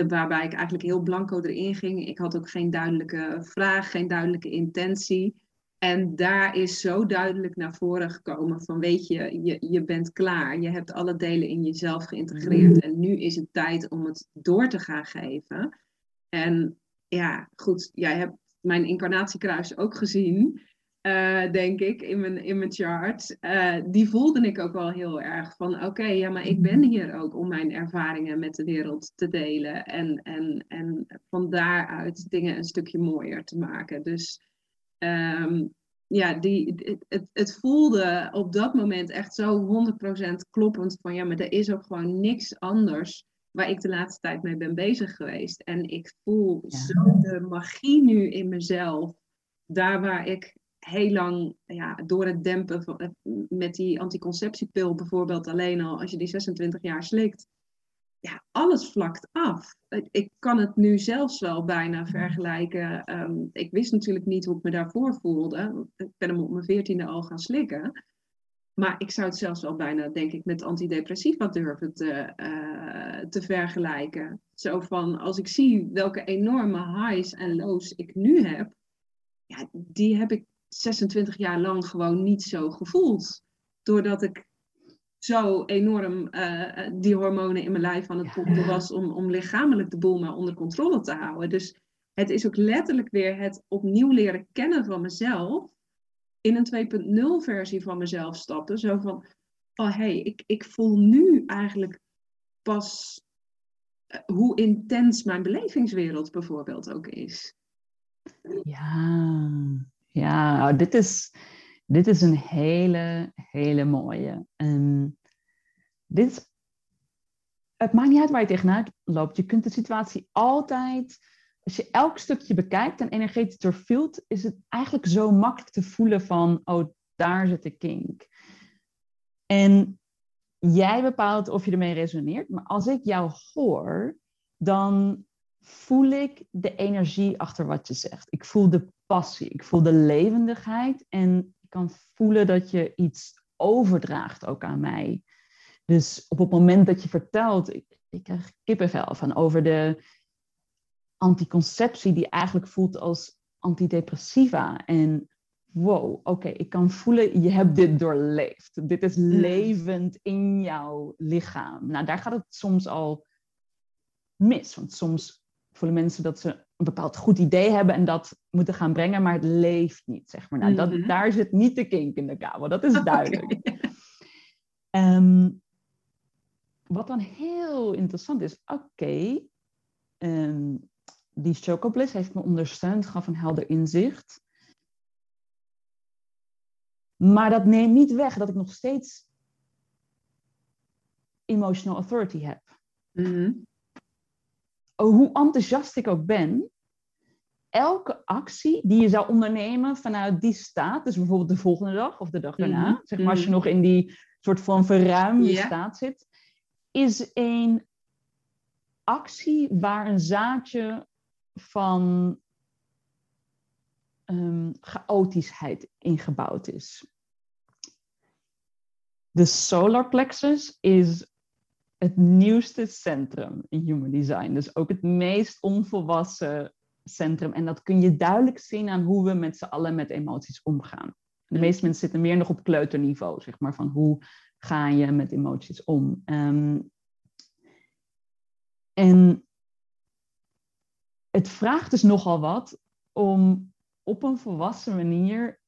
waarbij ik eigenlijk heel blanco erin ging. Ik had ook geen duidelijke vraag, geen duidelijke intentie. En daar is zo duidelijk naar voren gekomen van weet je, je, je bent klaar. Je hebt alle delen in jezelf geïntegreerd. En nu is het tijd om het door te gaan geven. En ja, goed, jij hebt mijn incarnatiekruis ook gezien. Uh, denk ik, in mijn, in mijn chart. Uh, die voelde ik ook wel heel erg van, oké, ja, maar ik ben hier ook om mijn ervaringen met de wereld te delen. En, en, en van daaruit dingen een stukje mooier te maken. Dus um, ja, die, het, het voelde op dat moment echt zo 100% kloppend van, ja, maar er is ook gewoon niks anders waar ik de laatste tijd mee ben bezig geweest. En ik voel zo de magie nu in mezelf. Daar waar ik heel lang ja, door het dempen van, eh, met die anticonceptiepil bijvoorbeeld alleen al, als je die 26 jaar slikt, ja, alles vlakt af. Ik kan het nu zelfs wel bijna mhm. vergelijken. Ehm, ik wist natuurlijk niet hoe ik me daarvoor voelde. Ik ben hem op mijn veertiende al gaan slikken. Maar ik zou het zelfs wel bijna, denk ik, met antidepressiva durven te, uh, te vergelijken. Zo van, als ik zie welke enorme highs en lows ik nu heb, ja, die heb ik 26 jaar lang gewoon niet zo gevoeld. Doordat ik zo enorm uh, die hormonen in mijn lijf aan het pompen was om, om lichamelijk de boel maar onder controle te houden. Dus het is ook letterlijk weer het opnieuw leren kennen van mezelf. In een 2.0 versie van mezelf stappen. Zo van, oh hé, hey, ik, ik voel nu eigenlijk pas uh, hoe intens mijn belevingswereld bijvoorbeeld ook is. Ja, ja, nou, dit is, dit is een hele, hele mooie. Um, dit, het maakt niet uit waar je tegenaan loopt. Je kunt de situatie altijd, als je elk stukje bekijkt en energetisch doorvoelt, is het eigenlijk zo makkelijk te voelen van, oh, daar zit de kink. En jij bepaalt of je ermee resoneert, maar als ik jou hoor, dan voel ik de energie achter wat je zegt. Ik voel de passie, ik voel de levendigheid en ik kan voelen dat je iets overdraagt ook aan mij. Dus op het moment dat je vertelt, ik, ik krijg kippenvel van over de anticonceptie die eigenlijk voelt als antidepressiva. En wow, oké, ik kan voelen, je hebt dit doorleefd. Dit is levend in jouw lichaam. Nou, daar gaat het soms al mis. Want soms voelen mensen dat ze een bepaald goed idee hebben en dat moeten gaan brengen, maar het leeft niet, zeg maar. Nou, dat, mhm. daar zit niet de kink in de kabel, dat is duidelijk. Ehm, wat dan heel interessant is, oké, ehm, die Chocobliss heeft me ondersteund, gaf een helder inzicht. Maar dat neemt niet weg dat ik nog steeds emotional authority heb. Mm hoe enthousiast ik ook ben, elke actie die je zou ondernemen vanuit die staat, dus bijvoorbeeld de volgende dag of de dag daarna, mhm. zeg maar als je mhm. nog in die soort van verruimde staat zit, is een actie waar een zaadje van um, chaotischheid ingebouwd is. De solar plexus is het nieuwste centrum in human design. Dus ook het meest onvolwassen centrum. En dat kun je duidelijk zien aan hoe we met z'n allen met emoties omgaan. De meeste mensen zitten meer nog op kleuterniveau, zeg maar, van hoe ga je met emoties om. Um, en het vraagt dus nogal wat om op een volwassen manier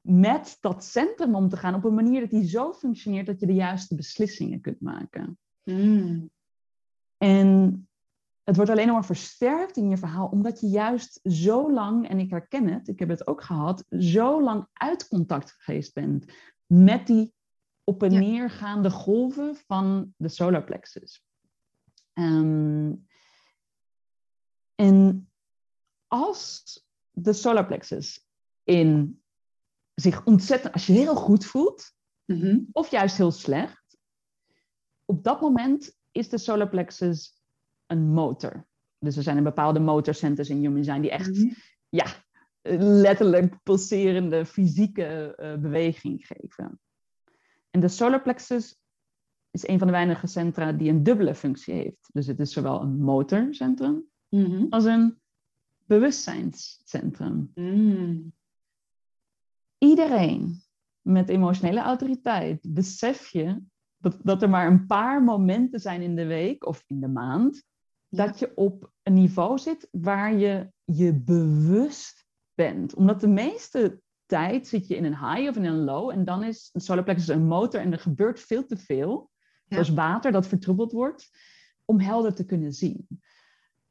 met dat centrum om te gaan, op een manier dat die zo functioneert dat je de juiste beslissingen kunt maken. Mm. En het wordt alleen nog maar versterkt in je verhaal, omdat je juist zo lang, en ik herken het, ik heb het ook gehad, zo lang uit contact geweest bent met die op en neergaande golven van de solar plexus. Um, En als de solarplexus in zich ontzettend, als je heel goed voelt, Mhm. of juist heel slecht, op dat moment is de solarplexus een motor. Dus er zijn een bepaalde motorcenters in human design die echt Mhm. ja, letterlijk pulserende fysieke eh, beweging geven. En de solarplexus is een van de weinige centra die een dubbele functie heeft. Dus het is zowel een motorcentrum Mhm. als een bewustzijnscentrum. Mm. Iedereen met emotionele autoriteit besef je dat, dat er maar een paar momenten zijn in de week of in de maand Ja. dat je op een niveau zit waar je je bewust bent. Omdat de meeste tijd zit je in een high of in een low en dan is een solarplexus een motor en er gebeurt veel te veel, Ja. zoals water dat vertroebeld wordt, om helder te kunnen zien.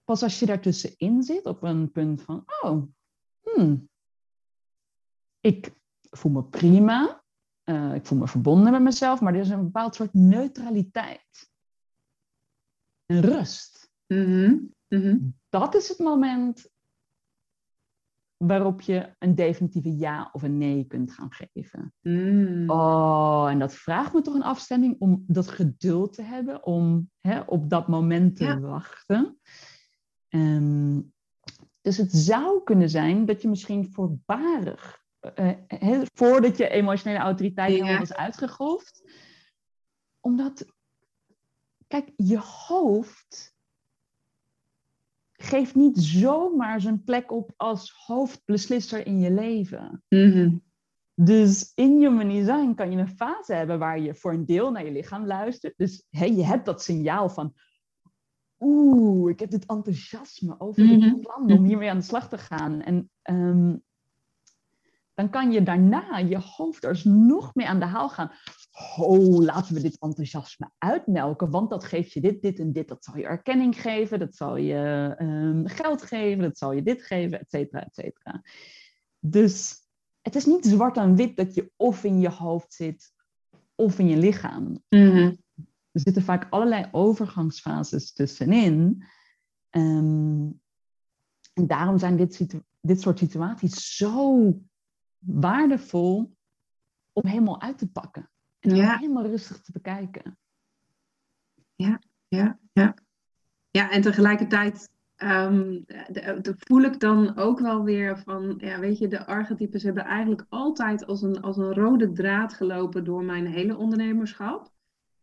Pas als je daartussenin zit op een punt van, oh, hmm, ik voel me prima, eh, ik voel me verbonden met mezelf, maar er is een bepaald soort neutraliteit. En rust Mhm. Mhm. dat is het moment waarop je een definitieve ja of een nee kunt gaan geven. Mm. Oh, en dat vraagt me toch een afstemming om dat geduld te hebben, om hè, op dat moment te Ja. wachten. Ehm, dus het zou kunnen zijn dat je misschien voorbarig, eh, voordat je emotionele autoriteit helemaal is uitgegolfd, omdat, kijk, je hoofd geeft niet zomaar zijn plek op als hoofdbeslisser in je leven. Mhm. Dus in Human Design kan je een fase hebben waar je voor een deel naar je lichaam luistert. Dus hè, je hebt dat signaal van, oeh, ik heb dit enthousiasme over Mhm. dit plan om hiermee aan de slag te gaan. En ehm, dan kan je daarna je hoofd er nog mee aan de haal gaan. Oh, laten we dit enthousiasme uitmelken, want dat geeft je dit, dit en dit. Dat zal je erkenning geven, dat zal je ehm, geld geven, dat zal je dit geven, et cetera, et cetera. Dus het is niet zwart en wit dat je of in je hoofd zit of in je lichaam. Mhm. Er zitten vaak allerlei overgangsfases tussenin. Ehm, en daarom zijn dit soort situaties zo waardevol om helemaal uit te pakken. En Ja. helemaal rustig te bekijken. Ja, ja. Ja, en tegelijkertijd ehm, de- de- voel ik dan ook wel weer van, ja, weet je, de archetypes hebben eigenlijk altijd als een, als een rode draad gelopen door mijn hele ondernemerschap.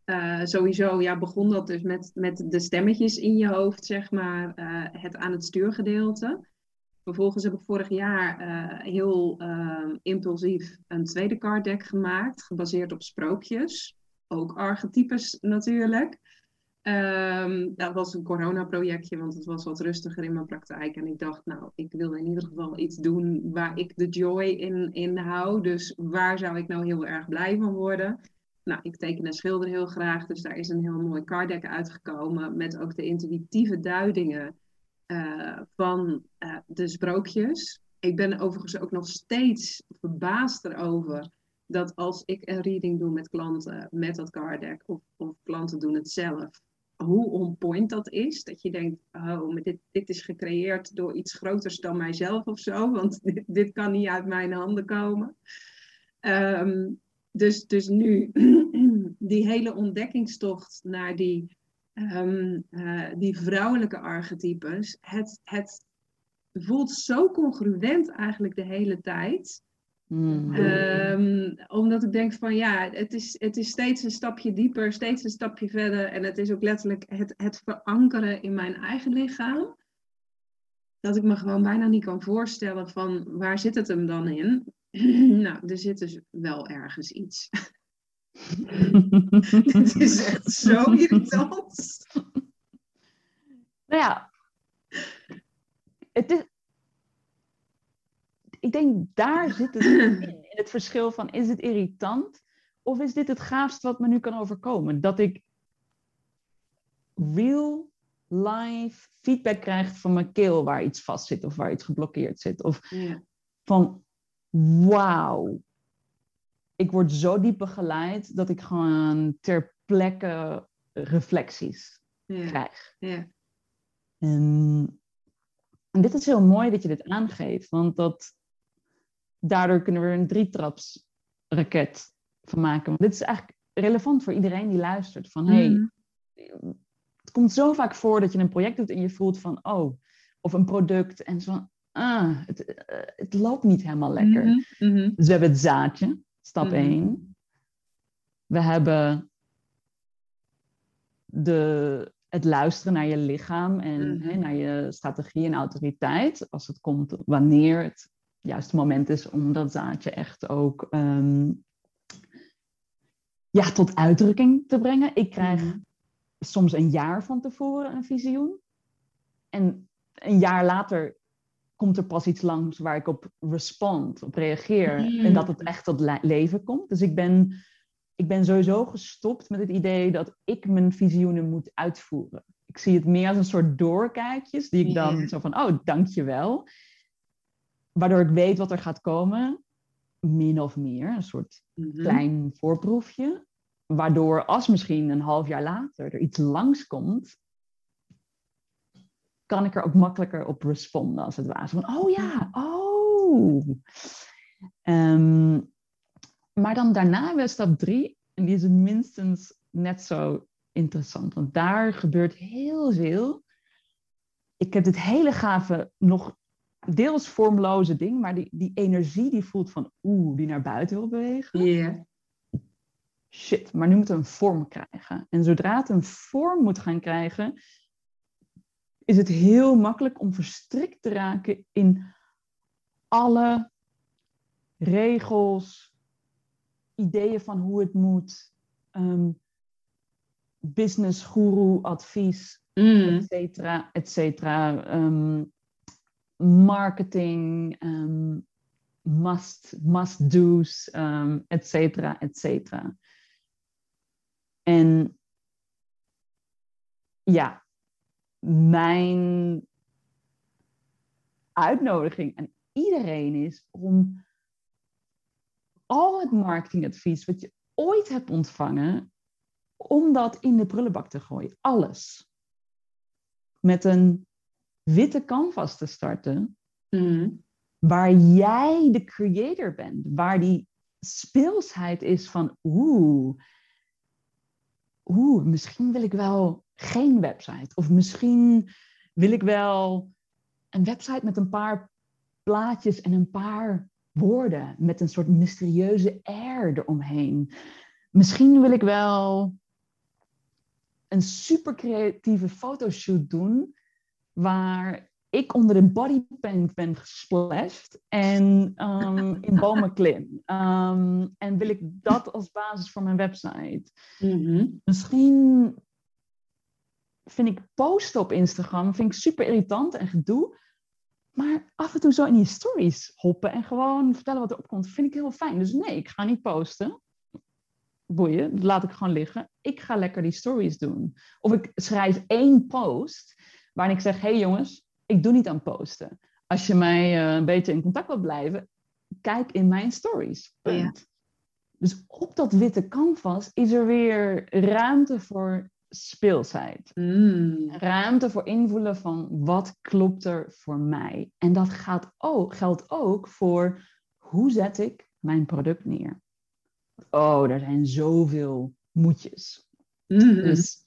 Eh, sowieso, ja, begon dat dus met, met de stemmetjes in je hoofd, zeg maar, eh, het aan het stuurgedeelte. Vervolgens heb ik vorig jaar eh, heel ehm, impulsief een tweede card deck gemaakt, gebaseerd op sprookjes. Ook archetypes natuurlijk. Ehm, dat was een coronaprojectje, want het was wat rustiger in mijn praktijk. En ik dacht, nou, ik wil in ieder geval iets doen waar ik de joy in, in hou. Dus waar zou ik nou heel erg blij van worden? Nou, ik teken en schilder heel graag, dus daar is een heel mooi card deck uitgekomen. Met ook de intuïtieve duidingen eh, van eh, de sprookjes. Ik ben overigens ook nog steeds verbaasd erover dat als ik een reading doe met klanten met dat card deck, of, of klanten doen het zelf, hoe on point dat is. Dat je denkt, oh, maar dit, dit is gecreëerd door iets groters dan mijzelf of zo, want dit, dit kan niet uit mijn handen komen. Ehm, dus, dus nu die hele ontdekkingstocht naar die, ehm, eh, die vrouwelijke archetypes, het, het voelt zo congruent eigenlijk de hele tijd. Mm. Ehm, omdat ik denk van ja, het is, het is steeds een stapje dieper, steeds een stapje verder. En het is ook letterlijk het, het verankeren in mijn eigen lichaam. Dat ik me gewoon bijna niet kan voorstellen van waar zit het hem dan in? nou, er zit dus wel ergens iets. Het is echt zo irritant. Nou ja, het is, ik denk daar zit het in, in het verschil van is het irritant of is dit het gaafst wat me nu kan overkomen? Dat ik real life feedback krijg van mijn keel waar iets vast zit of waar iets geblokkeerd zit. Of Ja. van wauw, ik word zo diep begeleid dat ik gewoon ter plekke reflecties Ja. krijg. Ja. En En dit is heel mooi dat je dit aangeeft, want dat, daardoor kunnen we er een drietraps raket van maken. Want dit is eigenlijk relevant voor iedereen die luistert. Van hey, Mhm. het komt zo vaak voor dat je een project doet en je voelt van oh, of een product en zo van ah, het, eh, het loopt niet helemaal lekker. Mhm, mhm. Dus we hebben het zaadje, stap Mhm. 1. We hebben de, het luisteren naar je lichaam en Mhm. hè, naar je strategie en autoriteit. Als het komt wanneer het juiste moment is om dat zaadje echt ook ehm, ja, tot uitdrukking te brengen. Ik krijg Mhm. soms een jaar van tevoren een visioen. En een jaar later komt er pas iets langs waar ik op respond, op reageer. Mm. En dat het echt tot le- leven komt. Dus ik ben, ik ben sowieso gestopt met het idee dat ik mijn visioenen moet uitvoeren. Ik zie het meer als een soort doorkijkjes die ik dan zo van, oh, dankjewel. Waardoor ik weet wat er gaat komen, min of meer. Een soort Mhm. klein voorproefje. Waardoor als misschien een half jaar later er iets langskomt, kan ik er ook makkelijker op responden als het ware. Van, oh ja, oh. Ehm, maar dan daarna hebben we stap drie. En die is minstens net zo interessant. Want daar gebeurt heel veel. Ik heb dit hele gave, nog deels vormloze ding. Maar die, die energie die voelt van oeh, die naar buiten wil bewegen Ja. shit, maar nu moet het een vorm krijgen. En zodra het een vorm moet gaan krijgen, is het heel makkelijk om verstrikt te raken in alle regels, ideeën van hoe het moet, ehm, business guru advies, Mm. et cetera, et cetera. ehm, marketing, ehm, must, must do's, ehm, et cetera, et cetera. En ja, mijn uitnodiging aan iedereen is om al het marketingadvies wat je ooit hebt ontvangen, om dat in de prullenbak te gooien. Alles. Met een witte canvas te starten, Mm. waar jij de creator bent, waar die speelsheid is van oeh, oeh, misschien wil ik wel geen website. Of misschien wil ik wel een website met een paar plaatjes en een paar woorden, met een soort mysterieuze air eromheen. Misschien wil ik wel een super creatieve fotoshoot doen, waar ik onder de bodypaint ben gesplashed en ehm, in bomen klim. Ehm, en wil ik dat als basis voor mijn website. Mhm. Misschien vind ik posten op Instagram vind ik super irritant en gedoe. Maar af en toe zo in die stories hoppen en gewoon vertellen wat er opkomt, vind ik heel fijn. Dus nee, ik ga niet posten. Boeien, dat laat ik gewoon liggen. Ik ga lekker die stories doen. Of ik schrijf één post waarin ik zeg: hey jongens, ik doe niet aan posten. Als je mij eh, een beetje in contact wilt blijven, kijk in mijn stories. Punt. Dus op dat witte canvas is er weer ruimte voor speelsheid. Mm. Ruimte voor invoelen van wat klopt er voor mij. En dat gaat ook, geldt ook voor hoe zet ik mijn product neer. Oh, er zijn zoveel moetjes. Mhm. Dus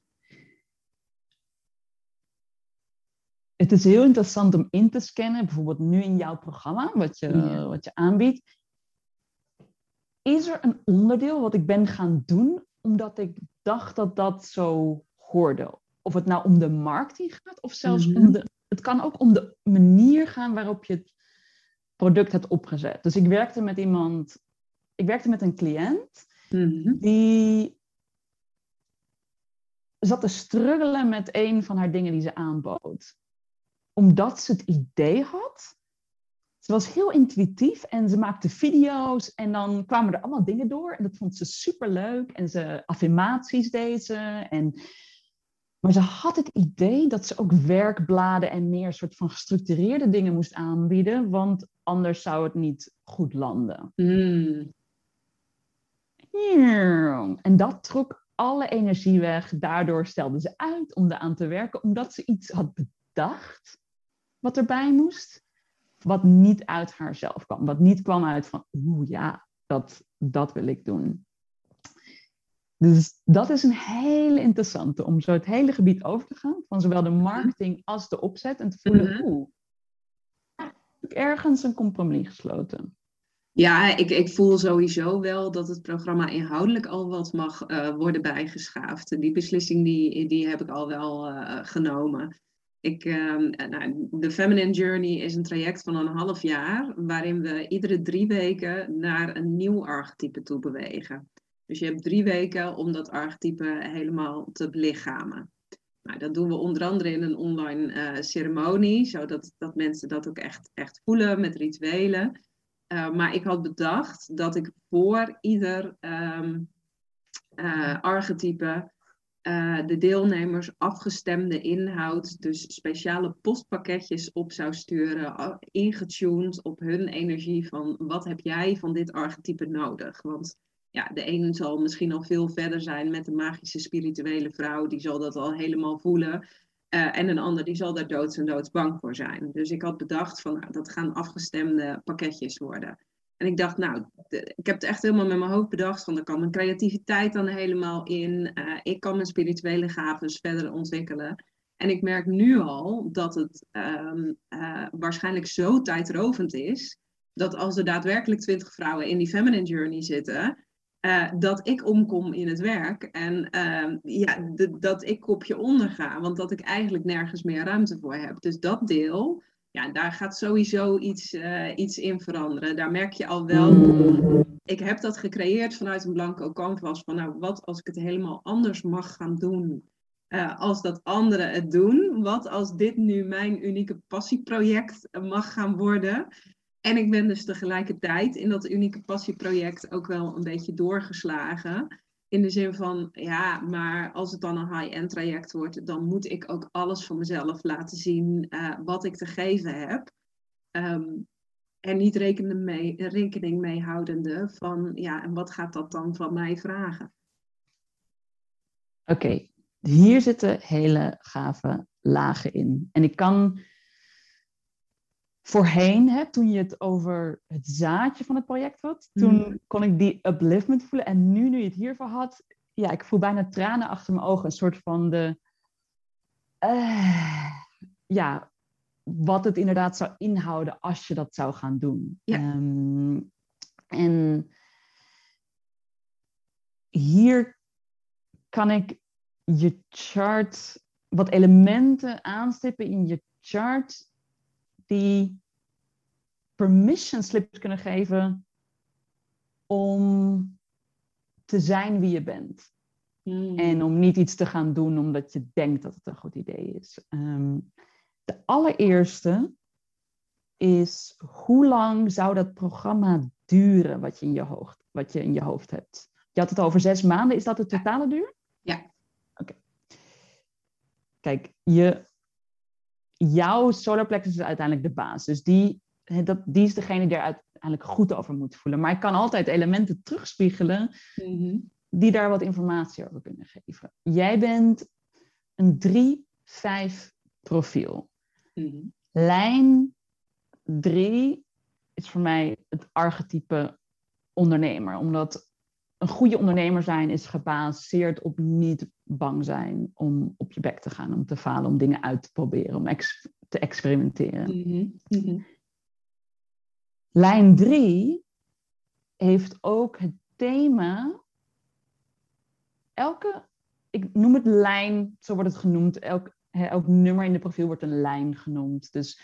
het is heel interessant om in te scannen, bijvoorbeeld nu in jouw programma, wat je, wat je aanbiedt. Is er een onderdeel wat ik ben gaan doen omdat ik dacht dat dat zo hoorde? Of het nou om de marketing gaat, of zelfs Mhm. om de. Het kan ook om de manier gaan waarop je het product hebt opgezet. Dus ik werkte met iemand, ik werkte met een cliënt Mhm. die zat te struggelen met een van haar dingen die ze aanbood. Omdat ze het idee had. Ze was heel intuïtief en ze maakte video's en dan kwamen er allemaal dingen door. En dat vond ze super leuk. En ze affirmaties deed ze. En, maar ze had het idee dat ze ook werkbladen en meer soort van gestructureerde dingen moest aanbieden. Want anders zou het niet goed landen. Mm. En dat trok alle energie weg. Daardoor stelde ze uit om eraan te werken, omdat ze iets had bedacht wat erbij moest, wat niet uit haarzelf kwam. Wat niet kwam uit van, oeh ja, dat, dat wil ik doen. Dus dat is een hele interessante om zo het hele gebied over te gaan, van zowel de marketing als de opzet en te voelen, mm oeh, heb ik ergens een compromis gesloten. Ja, ik, ik voel sowieso wel dat het programma inhoudelijk al wat mag uh, worden bijgeschaafd. Die beslissing die, die heb ik al wel uh, genomen. Ik, uh, nou, de Feminine Journey is een traject van een half jaar, waarin we iedere drie weken naar een nieuw archetype toe bewegen. Dus je hebt drie weken om dat archetype helemaal te belichamen. Nou, dat doen we onder andere in een online uh, ceremonie, zodat dat mensen dat ook echt, echt voelen met rituelen. Uh, maar ik had bedacht dat ik voor ieder uh, archetype de deelnemers afgestemde inhoud, dus speciale postpakketjes op zou sturen, ingetuned op hun energie van wat heb jij van dit archetype nodig? Want ja, de een zal misschien al veel verder zijn met de magische spirituele vrouw, die zal dat al helemaal voelen. Uh, en een ander die zal daar doods en doods bang voor zijn. Dus ik had bedacht van nou, dat gaan afgestemde pakketjes worden. En ik dacht, nou, ik heb het echt helemaal met mijn hoofd bedacht van, er kan mijn creativiteit dan helemaal in. Uh, ik kan mijn spirituele gaven verder ontwikkelen. En ik merk nu al dat het um, uh, waarschijnlijk zo tijdrovend is, dat als er daadwerkelijk twintig vrouwen in die feminine journey zitten, uh, dat ik omkom in het werk en uh, ja, dat ik kopje onder ga, want dat ik eigenlijk nergens meer ruimte voor heb. Dus dat deel, ja, daar gaat sowieso iets, uh, iets in veranderen. Daar merk je al wel, ik heb dat gecreëerd vanuit een blanco canvas, van nou, wat als ik het helemaal anders mag gaan doen uh, als dat anderen het doen? Wat als dit nu mijn unieke passieproject mag gaan worden? En ik ben dus tegelijkertijd in dat unieke passieproject ook wel een beetje doorgeslagen. In de zin van, ja, maar als het dan een high-end traject wordt, dan moet ik ook alles van mezelf laten zien uh, wat ik te geven heb. Um, en niet rekening mee, rekening mee houdende van, ja, en wat gaat dat dan van mij vragen? Oké, hier zitten hele gave lagen in. En ik kan voorheen, hè, toen je het over het zaadje van het project had, toen mm. kon ik die upliftment voelen. En nu, nu je het hiervoor had, ja, ik voel bijna tranen achter mijn ogen. Een soort van de, uh, ja, wat het inderdaad zou inhouden als je dat zou gaan doen. Ja. Um, en hier kan ik je chart, wat elementen aanstippen in je chart die permission slips kunnen geven om te zijn wie je bent. Hmm. En om niet iets te gaan doen omdat je denkt dat het een goed idee is. Um, de allereerste is hoe lang zou dat programma duren wat je in je hoofd, wat je in je hoofd hebt? Je had het over zes maanden. Is dat de totale duur? Ja. Oké. Okay. Kijk, je jouw solarplexus is uiteindelijk de baas. Dus die, dat, die is degene die er uiteindelijk goed over moet voelen. Maar ik kan altijd elementen terugspiegelen mhm. die daar wat informatie over kunnen geven. Jij bent een 3-5 profiel. Mhm. Lijn 3 is voor mij het archetype ondernemer. Omdat een goede ondernemer zijn is gebaseerd op niet bang zijn om op je bek te gaan, om te falen, om dingen uit te proberen, om ex te experimenteren. Mm -hmm. Lijn 3 heeft ook het thema. Elke, ik noem het lijn, zo wordt het genoemd. Elk, elk nummer in de profiel wordt een lijn genoemd. Dus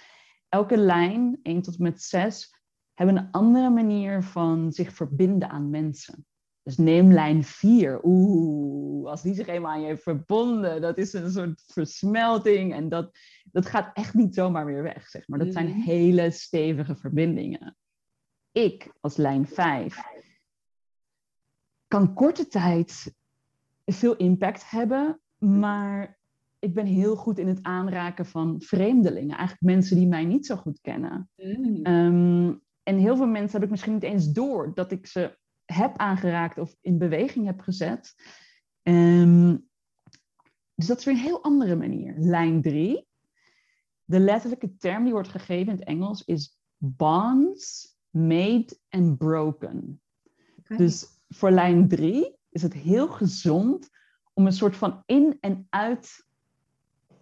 elke lijn, 1 tot en met 6, hebben een andere manier van zich verbinden aan mensen. Dus neem lijn 4. Oeh, als die zich eenmaal aan je heeft verbonden, dat is een soort versmelting. En dat, dat gaat echt niet zomaar weer weg, zeg maar. Dat zijn mhm. hele stevige verbindingen. Ik, als lijn 5, kan korte tijd veel impact hebben, maar ik ben heel goed in het aanraken van vreemdelingen. Eigenlijk mensen die mij niet zo goed kennen. Mm. Ehm, en heel veel mensen heb ik misschien niet eens door dat ik ze heb aangeraakt of in beweging heb gezet. Um, dus dat is weer een heel andere manier. Lijn 3 De letterlijke term die wordt gegeven in het Engels is bonds made and broken. Dus voor lijn 3 is het heel gezond om een soort van in- en uit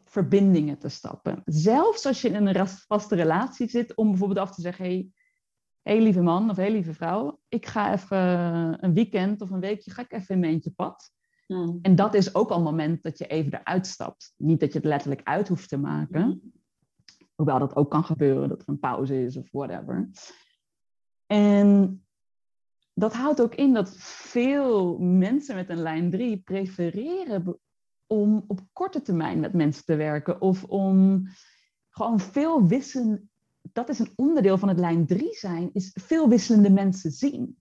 verbindingen te stappen. Zelfs als je in een vaste relatie zit, om bijvoorbeeld af te zeggen: hey, hey lieve man of hey lieve vrouw, ik ga even een weekend of een weekje, ga ik even in mijn eentje pad. Mm. En dat is ook al een moment dat je even eruit stapt. Niet dat je het letterlijk uit hoeft te maken. Hoewel dat ook kan gebeuren, dat er een pauze is of whatever. En dat houdt ook in dat veel mensen met een lijn 3 prefereren om op korte termijn met mensen te werken. Of om gewoon veel wisselen. Dat is een onderdeel van het lijn 3 zijn, is veel wisselende mensen zien.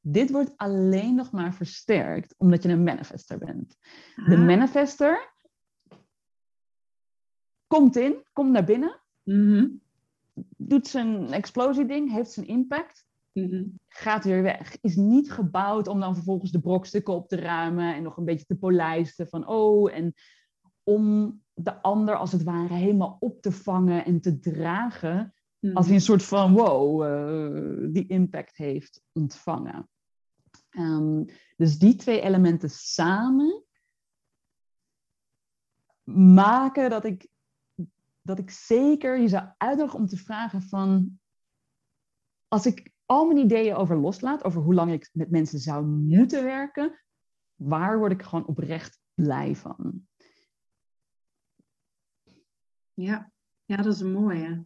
Dit wordt alleen nog maar versterkt omdat je een manifester bent. De Ah. manifester komt in, komt naar binnen, Mhm. doet zijn explosieding, heeft zijn impact, Mhm. gaat weer weg. Is niet gebouwd om dan vervolgens de brokstukken op te ruimen en nog een beetje te polijsten van oh, en om de ander als het ware helemaal op te vangen en te dragen Mhm. als hij een soort van wow, eh, die impact heeft ontvangen. Ehm, dus die twee elementen samen maken dat ik, dat ik zeker je zou uitnodigen om te vragen van als ik al mijn ideeën over loslaat, over hoe lang ik met mensen zou moeten werken, waar word ik gewoon oprecht blij van? Ja. ja, dat is een mooie.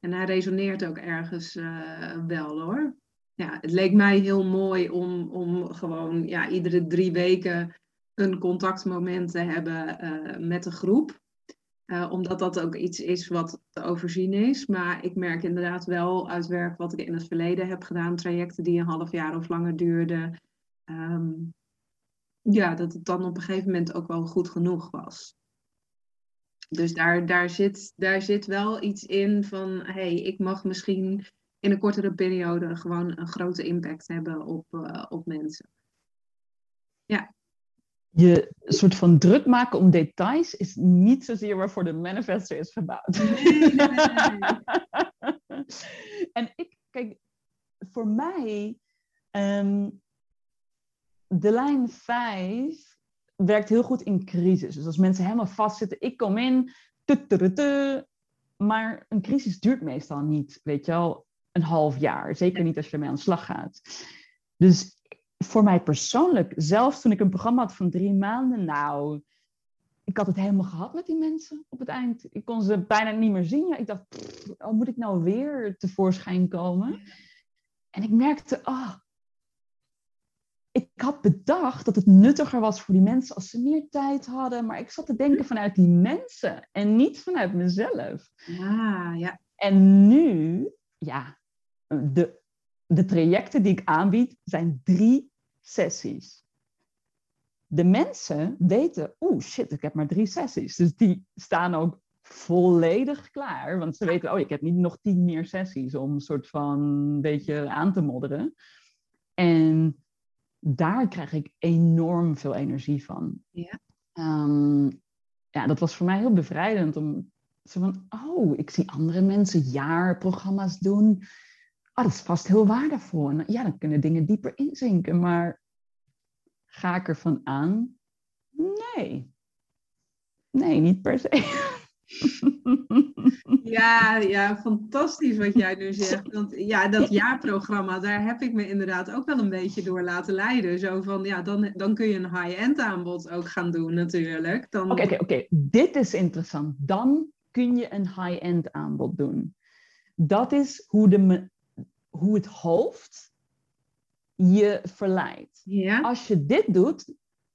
En hij resoneert ook ergens eh, wel hoor. Ja, het leek mij heel mooi om, om gewoon ja, iedere drie weken een contactmoment te hebben eh, met de groep. Eh, omdat dat ook iets is wat te overzien is. Maar ik merk inderdaad wel uit werk wat ik in het verleden heb gedaan, trajecten die een half jaar of langer duurden. ehm, ja, dat het dan op een gegeven moment ook wel goed genoeg was. Dus daar, daar, zit, daar zit wel iets in van, hé, hey, ik mag misschien in een kortere periode gewoon een grote impact hebben op, eh, op mensen. Je soort van druk maken om details is niet zozeer waarvoor de manifester is gebouwd. Nee, nee, nee. en ik, kijk, voor mij, ehm, de lijn 5 werkt heel goed in crisis. Dus als mensen helemaal vastzitten, ik kom in, maar een crisis duurt meestal niet, weet je wel, een half jaar. Zeker niet als je ermee aan de slag gaat. Dus voor mij persoonlijk, zelfs toen ik een programma had van drie maanden, nou, ik had het helemaal gehad met die mensen op het eind. Ik kon ze bijna niet meer zien. Ja, ik dacht, pff, oh, moet ik nou weer tevoorschijn komen? En ik merkte, ah, ik had bedacht dat het nuttiger was voor die mensen als ze meer tijd hadden. Maar ik zat te denken vanuit die mensen en niet vanuit mezelf. Ah, ja. En nu, ja, de, de trajecten die ik aanbied zijn drie sessies. De mensen weten, oeh shit, ik heb maar drie sessies. Dus die staan ook volledig klaar. Want ze weten, oh, ik heb niet nog tien meer sessies om een soort van een beetje aan te modderen. En daar krijg ik enorm veel energie van. Ja. Ehm, ja, dat was voor mij heel bevrijdend om zo van, oh, ik zie andere mensen jaarprogramma's doen. Oh, dat is vast heel waardevol. En ja, dan kunnen dingen dieper inzinken. Maar ga ik ervan aan? Nee. Nee, niet per se. Ja, ja, fantastisch wat jij nu zegt. Want ja, dat jaarprogramma, daar heb ik me inderdaad ook wel een beetje door laten leiden. Zo van, ja, dan, dan kun je een high-end aanbod ook gaan doen natuurlijk. Dan... Oké, oké, oké. Dit is interessant. Dan kun je een high-end aanbod doen. Dat is hoe, de, hoe het hoofd je verleidt. Ja, Als je dit doet,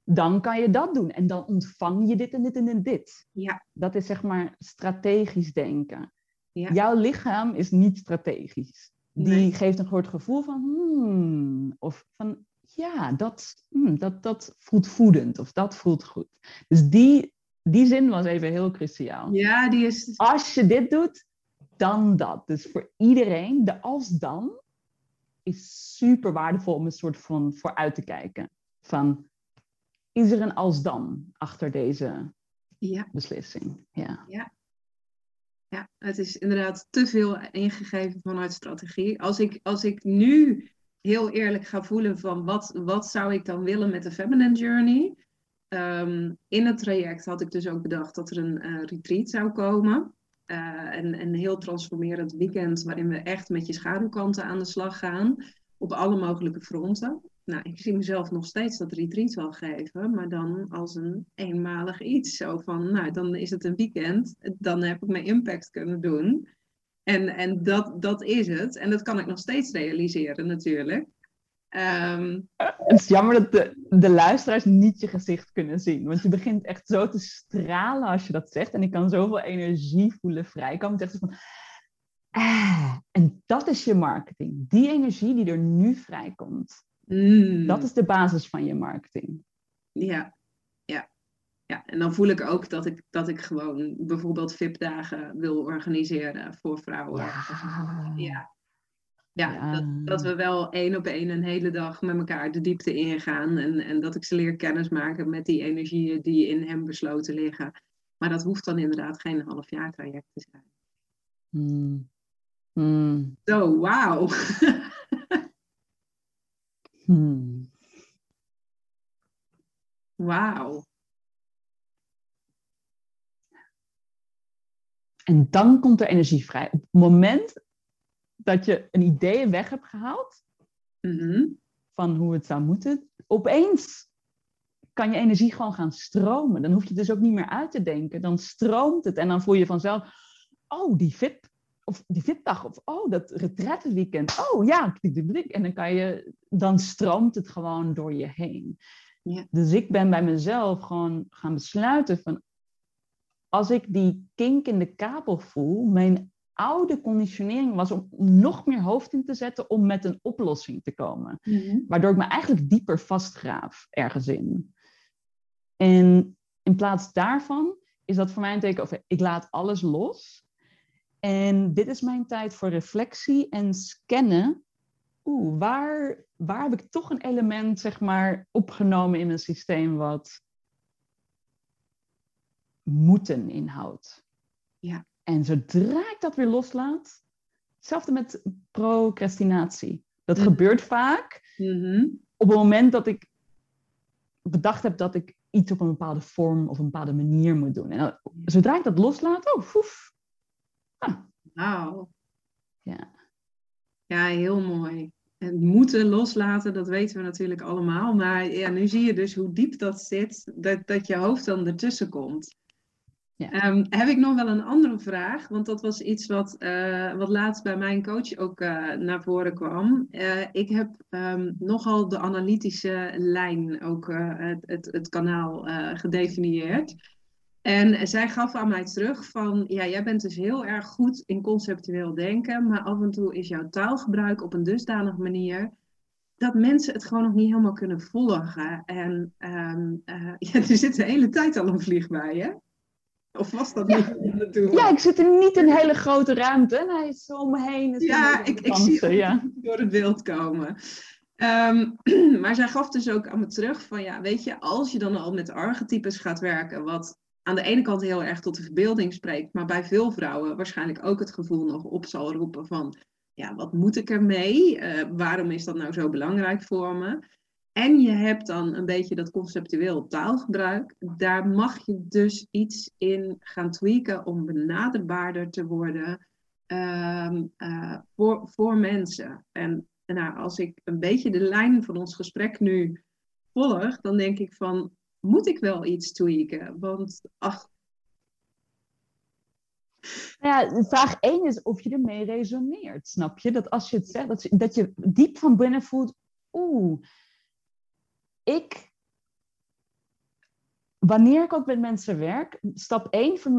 dan kan je dat doen. En dan ontvang je dit en dit en dit. ja, Dat is zeg maar strategisch denken. Ja. Jouw lichaam is niet strategisch. Die Nee. geeft een soort gevoel van, hmm, of van, ja, dat, hmm, dat, dat voelt voedend, of dat voelt goed. Dus die, die zin was even heel cruciaal. ja, die is... Als je dit doet, dan dat. Dus voor iedereen, de als dan is super waardevol om een soort van vooruit te kijken. Van, is er een als dan achter deze Ja, beslissing? Ja. ja, het is inderdaad te veel ingegeven vanuit strategie. Als ik, als ik nu heel eerlijk ga voelen van wat, wat zou ik dan willen met de Feminine Journey. Ehm, in het traject had ik dus ook bedacht dat er een uh, retreat zou komen. Uh, een, een heel transformerend weekend waarin we echt met je schaduwkanten aan de slag gaan. Op alle mogelijke fronten. Nou, ik zie mezelf nog steeds dat retreat wel geven, maar dan als een eenmalig iets. Zo van, nou, dan is het een weekend, dan heb ik mijn impact kunnen doen. En, en dat, dat is het. En dat kan ik nog steeds realiseren natuurlijk. Um... Het is jammer dat de, de luisteraars niet je gezicht kunnen zien. Want je begint echt zo te stralen als je dat zegt. En ik kan zoveel energie voelen vrijkomen. Het van... Ah, en dat is je marketing. Die energie die er nu vrijkomt. Mm. Dat is de basis van je marketing. Ja, ja, en dan voel ik ook dat ik, dat ik gewoon bijvoorbeeld VIP-dagen wil organiseren voor vrouwen. Ja. ja. Ja, Dat, dat we wel één op één een hele dag met elkaar de diepte ingaan. En, en dat ik ze leer kennismaken met die energieën die in hem besloten liggen. Maar dat hoeft dan inderdaad geen half jaar traject te zijn. Hmm. Zo, wauw. hmm. Wauw. En dan komt er energie vrij. Op het moment dat je een idee weg hebt gehaald mhm. van hoe het zou moeten, opeens kan je energie gewoon gaan stromen. Dan hoef je het dus ook niet meer uit te denken. Dan stroomt het en dan voel je vanzelf, oh, die fit, of die fitdag, of oh, dat retrettenweekend. Oh ja, en dan kan je, dan stroomt het gewoon door je heen. Ja. Dus ik ben bij mezelf gewoon gaan besluiten van, als ik die kink in de kabel voel, mijn oude conditionering was om, nog meer hoofd in te zetten om met een oplossing te komen. Mhm. Waardoor ik me eigenlijk dieper vastgraaf ergens in. En in plaats daarvan is dat voor mij een teken over ik laat alles los. En dit is mijn tijd voor reflectie en scannen. Oeh, waar, waar heb ik toch een element, zeg maar, opgenomen in mijn systeem wat moeten inhoudt. Ja. En zodra ik dat weer loslaat, hetzelfde met procrastinatie. Dat mhm. gebeurt vaak mhm. op het moment dat ik bedacht heb dat ik iets op een bepaalde vorm of een bepaalde manier moet doen. En zodra ik dat loslaat, oh, foef. Ah. Wauw. Ja. Ja, heel mooi. En moeten loslaten, dat weten we natuurlijk allemaal. Maar ja, nu zie je dus hoe diep dat zit, dat, dat je hoofd dan ertussen komt. Ja. Ehm, heb ik nog wel een andere vraag? Want dat was iets wat, uh, wat laatst bij mijn coach ook uh, naar voren kwam. Uh, ik heb um, nogal de analytische lijn, ook het, het, het, kanaal gedefinieerd. En zij gaf aan mij terug van, ja, jij bent dus heel erg goed in conceptueel denken, maar af en toe is jouw taalgebruik op een dusdanige manier dat mensen het gewoon nog niet helemaal kunnen volgen. En um, ja, er zit de hele tijd al een vlieg bij, hè? Of was dat ja. niet Ja, ik zit in niet een hele grote ruimte en hij is zo om me heen. Ja, ik, ik zie ja. door het beeld komen. Um, maar zij gaf dus ook aan me terug van, ja, weet je, als je dan al met archetypes gaat werken, wat aan de ene kant heel erg tot de verbeelding spreekt, maar bij veel vrouwen waarschijnlijk ook het gevoel nog op zal roepen van, ja, wat moet ik ermee? Uh, waarom is dat nou zo belangrijk voor me? En je hebt dan een beetje dat conceptueel taalgebruik. Daar mag je dus iets in gaan tweaken om benaderbaarder te worden ehm, eh, voor, voor mensen. En nou, als ik een beetje de lijn van ons gesprek nu volg, dan denk ik van, moet ik wel iets tweaken? Want ach. Nou ja, vraag 1 is of je ermee resoneert, snap je? Dat als je het zegt, dat je, dat je diep van binnen voelt, oeh, ik, wanneer ik ook met mensen werk, stap 1 voor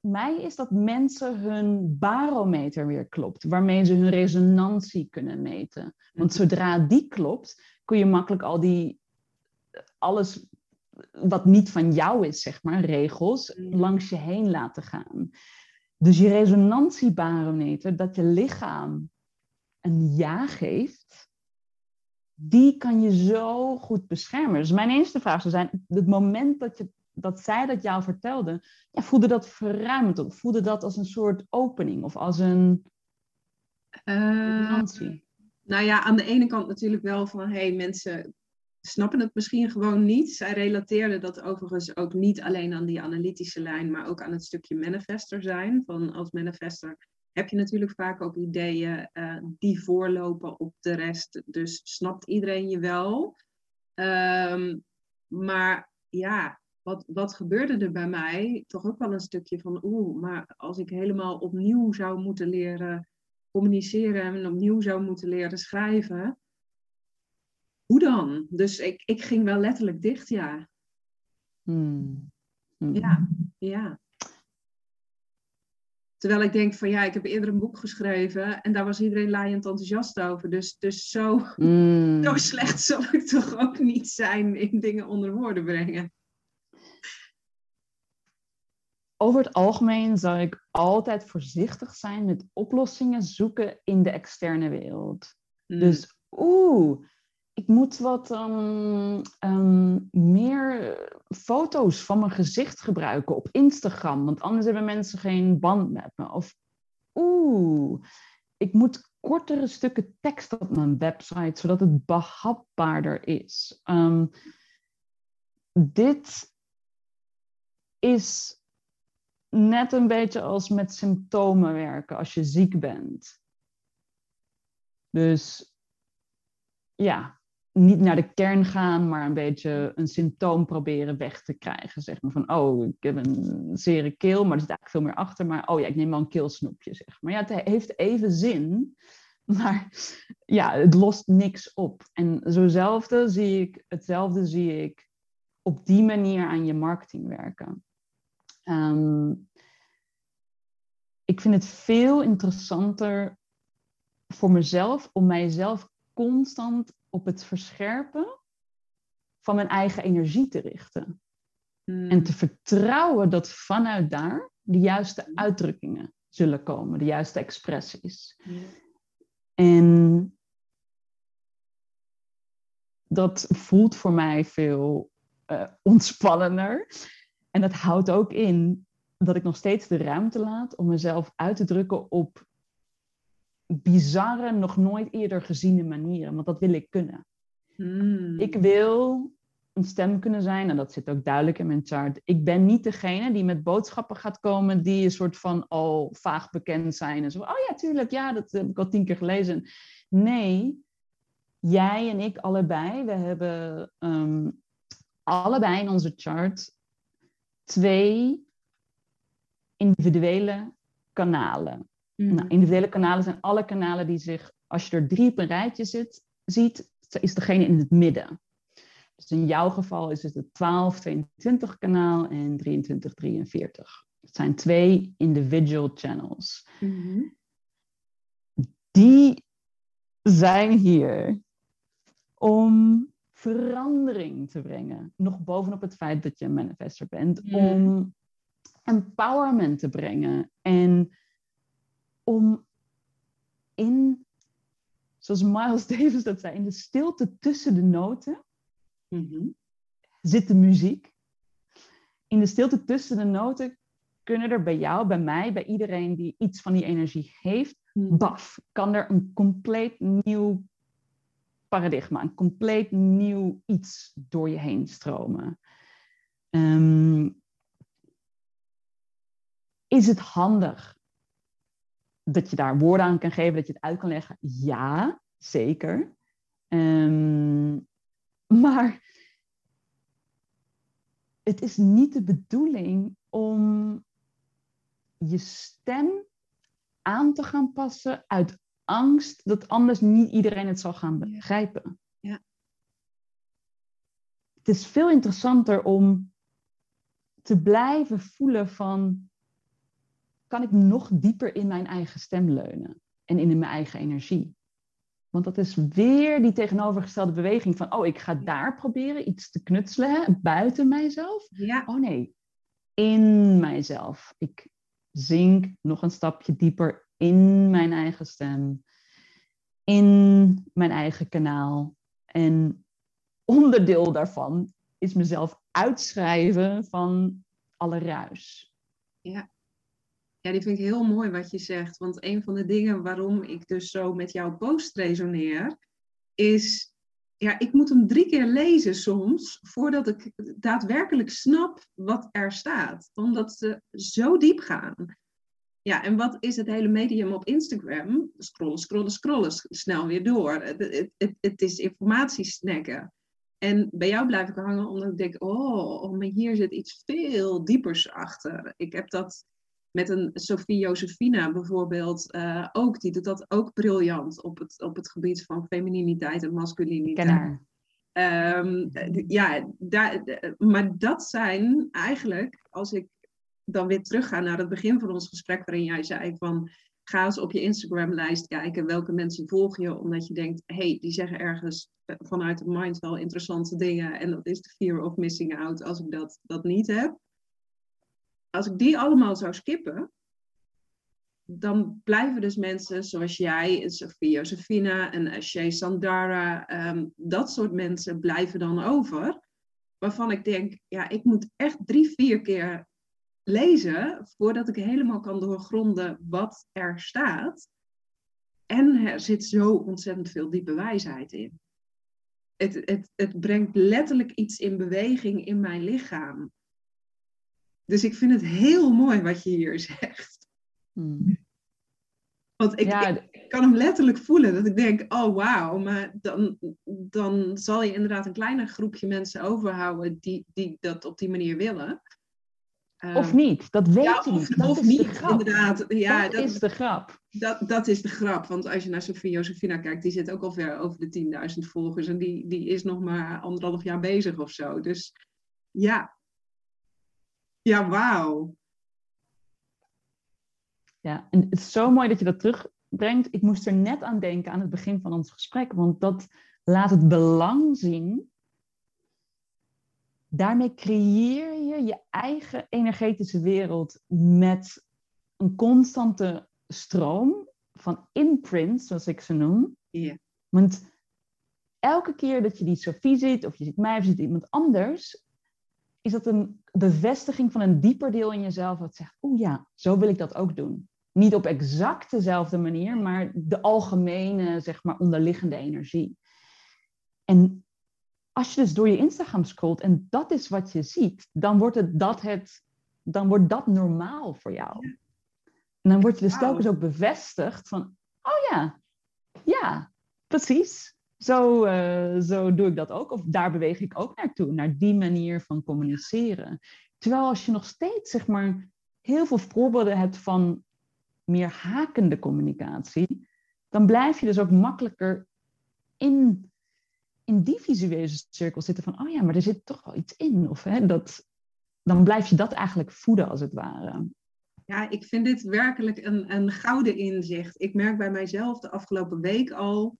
mij is dat mensen hun barometer weer klopt, waarmee ze hun resonantie kunnen meten. Want mhm. zodra die klopt, kun je makkelijk al die, alles wat niet van jou is, zeg maar, regels, mhm. langs je heen laten gaan. Dus je resonantiebarometer, dat je lichaam een ja geeft, die kan je zo goed beschermen. Dus mijn eerste vraag zou zijn, het moment dat je dat zij dat jou vertelde, ja, voelde dat verruimend of voelde dat als een soort opening of als een Uh, nou ja, aan de ene kant natuurlijk wel van, hey, mensen snappen het misschien gewoon niet. Zij relateerden dat overigens ook niet alleen aan die analytische lijn, maar ook aan het stukje manifester zijn. Van als manifester heb je natuurlijk vaak ook ideeën uh, die voorlopen op de rest. Dus snapt iedereen je wel. Um, maar ja, wat, wat gebeurde er bij mij? Toch ook wel een stukje van, oeh, maar als ik helemaal opnieuw zou moeten leren communiceren en opnieuw zou moeten leren schrijven, hoe dan? Dus ik, ik ging wel letterlijk dicht, ja. Hmm. Hmm. Ja, ja. Terwijl ik denk van ja, ik heb eerder een boek geschreven en daar was iedereen laaiend enthousiast over. Dus, dus zo, hmm. zo slecht zal ik toch ook niet zijn in dingen onder woorden brengen. Over het algemeen zou ik altijd voorzichtig zijn met oplossingen zoeken in de externe wereld. Dus oeh, ik moet wat um, um, meer foto's van mijn gezicht gebruiken op Instagram, want anders hebben mensen geen band met me. Of oeh, ik moet kortere stukken tekst op mijn website, zodat het behapbaarder is. Um, dit is net een beetje als met symptomen werken als je ziek bent. Dus ja, niet naar de kern gaan, maar een beetje een symptoom proberen weg te krijgen. Zeg maar van, oh, ik heb een zere keel, maar er zit eigenlijk veel meer achter. Maar oh ja, ik neem wel een keelsnoepje, zeg maar. Ja, het heeft even zin, maar ja, het lost niks op. En zozelfde zie ik, hetzelfde zie ik op die manier aan je marketing werken. Um, ik vind het veel interessanter voor mezelf om mijzelf constant op het verscherpen van mijn eigen energie te richten. Hmm. En te vertrouwen dat vanuit daar de juiste uitdrukkingen zullen komen, de juiste expressies. En dat voelt voor mij veel uh, ontspannender. En dat houdt ook in dat ik nog steeds de ruimte laat om mezelf uit te drukken op bizarre, nog nooit eerder geziene manieren. Want dat wil ik kunnen. Hmm. Ik wil een stem kunnen zijn, en dat zit ook duidelijk in mijn chart. Ik ben niet degene die met boodschappen gaat komen die een soort van al vaag bekend zijn. En zo, oh ja, tuurlijk, ja, dat heb ik al tien keer gelezen. Nee, jij en ik allebei, we hebben um, allebei in onze chart twee individuele kanalen. Mm. Nou, individuele kanalen zijn alle kanalen die zich, als je er drie op een rijtje zit, ziet, is degene in het midden. Dus in jouw geval is het het 12-22 kanaal en 23-43. Het zijn twee individual channels. Mm-hmm. Die zijn hier om verandering te brengen. Nog bovenop het feit dat je een manifester bent. Mm. Om empowerment te brengen. En om in, zoals Miles Davis dat zei, in de stilte tussen de noten Mm-hmm. zit de muziek. In de stilte tussen de noten kunnen er bij jou, bij mij, bij iedereen die iets van die energie heeft, Mm. baf, kan er een compleet nieuw paradigma, een compleet nieuw iets door je heen stromen. Ehm, is het handig dat je daar woorden aan kan geven, dat je het uit kan leggen? Ja, zeker. Ehm, maar het is niet de bedoeling om je stem aan te gaan passen uit angst dat anders niet iedereen het zal gaan begrijpen. Ja. Het is veel interessanter om te blijven voelen van kan ik nog dieper in mijn eigen stem leunen en in mijn eigen energie. Want dat is weer die tegenovergestelde beweging van, oh, ik ga daar proberen iets te knutselen, buiten mijzelf. Ja. Oh nee, in mijzelf. Ik zink nog een stapje dieper in mijn eigen stem, in mijn eigen kanaal. En onderdeel daarvan is mezelf uitschrijven van alle ruis. Ja. Ja, die vind ik heel mooi wat je zegt. Want een van de dingen waarom ik dus zo met jouw post resoneer, is, ja, ik moet hem drie keer lezen soms, voordat ik daadwerkelijk snap wat er staat. Omdat ze zo diep gaan. Ja, en wat is het hele medium op Instagram? Scrollen, scrollen, scrollen, snel weer door. Het, het, het is informatiesnacken. En bij jou blijf ik hangen omdat ik denk, oh, oh, maar hier zit iets veel diepers achter. Ik heb dat met een Sophie Josefina bijvoorbeeld uh, ook. Die doet dat ook briljant op het, op het gebied van femininiteit en masculiniteit. Um, ja, daar, maar dat zijn eigenlijk, als ik dan weer terugga naar het begin van ons gesprek, waarin jij zei van ga eens op je Instagram-lijst kijken welke mensen volg je, omdat je denkt, hé, hey, die zeggen ergens vanuit de mind wel interessante dingen en dat is de fear of missing out als ik dat, dat niet heb. Als ik die allemaal zou skippen, dan blijven dus mensen zoals jij, Sophie Josefina en Shay Sandara, um, dat soort mensen blijven dan over. Waarvan ik denk, ja, ik moet echt drie, vier keer lezen voordat ik helemaal kan doorgronden wat er staat. En er zit zo ontzettend veel diepe wijsheid in. Het, het, het brengt letterlijk iets in beweging in mijn lichaam. Dus ik vind het heel mooi wat je hier zegt. Hmm. Want ik, ik, kan hem letterlijk voelen. Dat ik denk, oh wauw, maar dan, dan zal je inderdaad een kleiner groepje mensen overhouden die, die dat op die manier willen. Of ehm, niet, dat weet je niet. Dat of is niet, inderdaad. Ja, dat, is de grap. Dat, dat is de grap, want als je naar Sofie Josefina kijkt, die zit ook al ver over de 10.000 volgers en die, die is nog maar anderhalf jaar bezig of zo. Dus ja, ja, wauw. Ja, en het is zo mooi dat je dat terugbrengt. Ik moest er net aan denken aan het begin van ons gesprek, want dat laat het belang zien daarmee creëer je je eigen energetische wereld met een constante stroom van imprints, zoals ik ze noem. Yeah. Want elke keer dat je die Sophie ziet, of je ziet mij of je ziet iemand anders, is dat een bevestiging van een dieper deel in jezelf dat zegt, oeh ja, zo wil ik dat ook doen. Niet op exact dezelfde manier, maar de algemene, zeg maar, onderliggende energie. En als je dus door je Instagram scrolt en dat is wat je ziet, dan wordt, het, dat, het, dan wordt dat normaal voor jou. En dan word je dus telkens ook bevestigd van, oh ja, ja, precies. Zo, uh, zo doe ik dat ook. Of daar beweeg ik ook naartoe, naar die manier van communiceren. Terwijl als je nog steeds, zeg maar, heel veel voorbeelden hebt van meer hakende communicatie, dan blijf je dus ook makkelijker in in die visuele cirkel zitten van, oh ja, maar er zit toch wel iets in. Of hè, dat, dan blijf je dat eigenlijk voeden als het ware. Ja, ik vind dit werkelijk een, een gouden inzicht. Ik merk bij mijzelf de afgelopen week al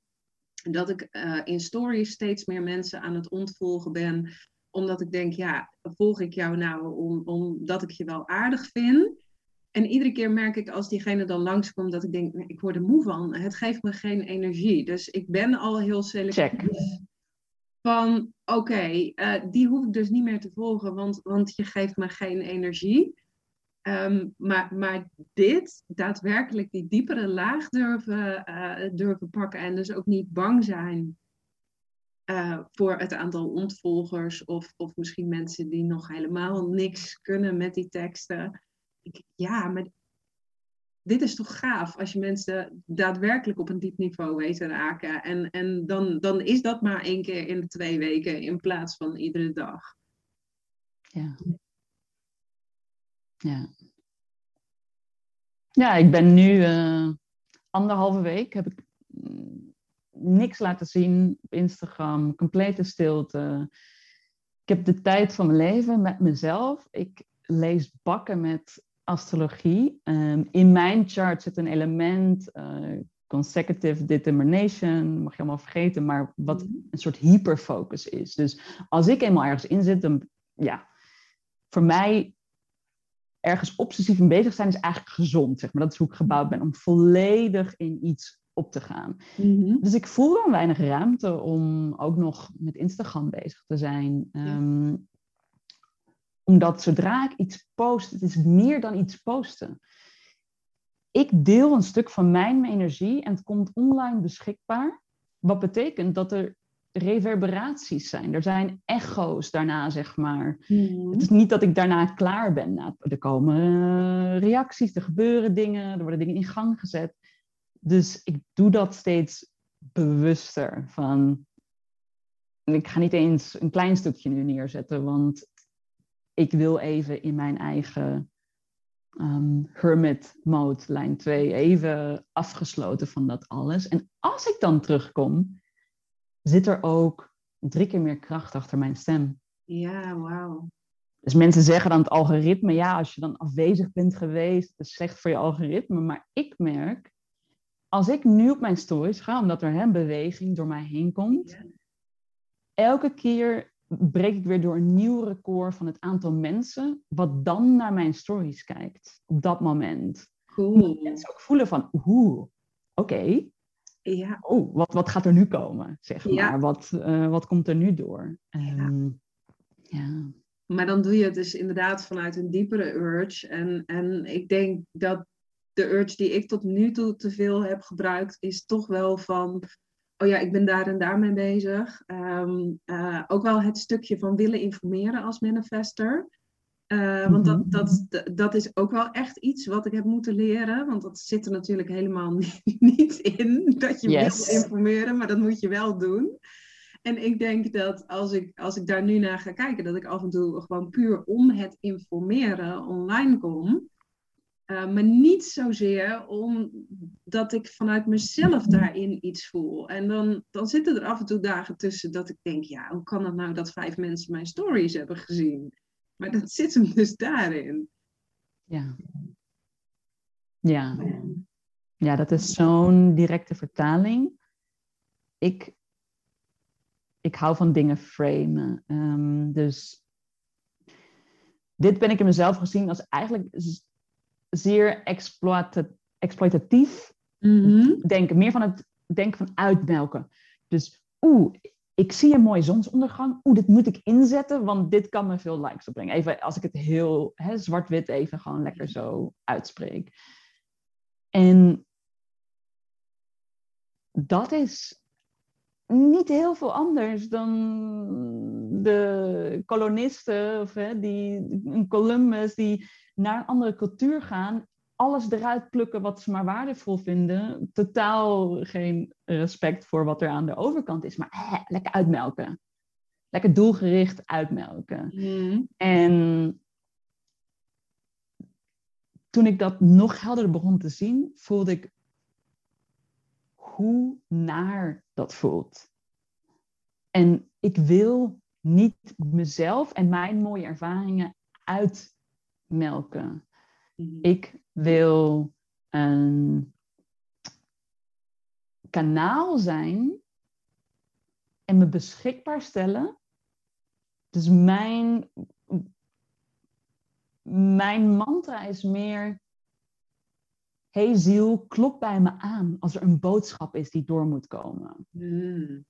dat ik uh, in stories steeds meer mensen aan het ontvolgen ben. Omdat ik denk, ja, volg ik jou nou om, omdat ik je wel aardig vind? En iedere keer merk ik als diegene dan langskomt dat ik denk, ik word er moe van. Het geeft me geen energie. Dus ik ben al heel selectief. Check van oké, eh, die hoef ik dus niet meer te volgen, want, want je geeft me geen energie. Um, maar, maar dit, daadwerkelijk die diepere laag durven, uh, durven pakken en dus ook niet bang zijn uh, voor het aantal ontvolgers of, of misschien mensen die nog helemaal niks kunnen met die teksten. Ja, maar dit is toch gaaf als je mensen daadwerkelijk op een diep niveau weet te raken. En, en dan, dan is dat maar één keer in de twee weken in plaats van iedere dag. Ja. Ja. Ja, ik ben nu uh, anderhalve week, heb ik mm, niks laten zien op Instagram, complete stilte. Ik heb de tijd van mijn leven met mezelf. Ik lees bakken met astrologie. Ehm, in mijn chart zit een element, uh, consecutive determination, mag je allemaal vergeten, maar wat mhm. een soort hyperfocus is. Dus als ik eenmaal ergens in zit, dan ja, voor mij ergens obsessief in bezig zijn is eigenlijk gezond. Zeg maar. Dat is hoe ik gebouwd ben, om volledig in iets op te gaan. Mhm. Dus ik voel dan weinig ruimte om ook nog met Instagram bezig te zijn. Ehm, omdat zodra ik iets post, het is meer dan iets posten. Ik deel een stuk van mijn energie en het komt online beschikbaar. Wat betekent dat er reverberaties zijn. Er zijn echo's daarna, zeg maar. Mhm. Het is niet dat ik daarna klaar ben. Nou, er komen eh, reacties, er gebeuren dingen, er worden dingen in gang gezet. Dus ik doe dat steeds bewuster. Van, ik ga niet eens een klein stukje nu neerzetten, want ik wil even in mijn eigen ehm, hermit mode, lijn 2, even afgesloten van dat alles. En als ik dan terugkom, zit er ook drie keer meer kracht achter mijn stem. Ja, wauw. Dus mensen zeggen dan het algoritme, ja, als je dan afwezig bent geweest, dat is slecht voor je algoritme. Maar ik merk, als ik nu op mijn stories ga, omdat er een beweging door mij heen komt, Ja. elke keer breek ik weer door een nieuw record van het aantal mensen wat dan naar mijn stories kijkt op dat moment. Cool. Mensen ook voelen van, oeh, oké, Ja, oh, wat, wat gaat er nu komen, zeg Ja. maar. Wat, eh, wat komt er nu door? Ehm, ja. maar dan doe je het dus inderdaad vanuit een diepere urge. En, en ik denk dat de urge die ik tot nu toe te veel heb gebruikt, is toch wel van, oh ja, ik ben daar en daar mee bezig. Ehm, eh, ook wel het stukje van willen informeren als manifester. Eh, want dat, Mhm. dat, dat is ook wel echt iets wat ik heb moeten leren. Want dat zit er natuurlijk helemaal niet, niet in dat je Yes. wil informeren, maar dat moet je wel doen. En ik denk dat als ik, als ik daar nu naar ga kijken, dat ik af en toe gewoon puur om het informeren online kom. Eh, maar niet zozeer omdat ik vanuit mezelf daarin iets voel. En dan, dan zitten er af en toe dagen tussen dat ik denk, ja, hoe kan het nou dat vijf mensen mijn stories hebben gezien? Maar dat zit hem dus daarin. Ja. Ja. Ja, dat is zo'n directe vertaling. Ik, ik hou van dingen framen. Ehm, dus dit ben ik in mezelf gezien als eigenlijk zeer exploita- exploitatief denken. Meer van het denken van uitmelken. Dus oeh, ik zie een mooie zonsondergang. Oeh, dit moet ik inzetten, want dit kan me veel likes opbrengen. Even als ik het heel zwart-wit even gewoon lekker zo uitspreek. En dat is niet heel veel anders dan de kolonisten of hè, die, een Columbus die naar een andere cultuur gaan, alles eruit plukken wat ze maar waardevol vinden, totaal geen respect voor wat er aan de overkant is, maar lekker uitmelken. Lekker doelgericht uitmelken. Mhm. En toen ik dat nog helderder begon te zien, voelde ik hoe naar dat voelt. En ik wil niet mezelf en mijn mooie ervaringen uitmelken. Mhm. Ik wil een kanaal zijn en me beschikbaar stellen. Dus mijn, mijn mantra is meer. Hey ziel, klop bij me aan als er een boodschap is die door moet komen. Mhm.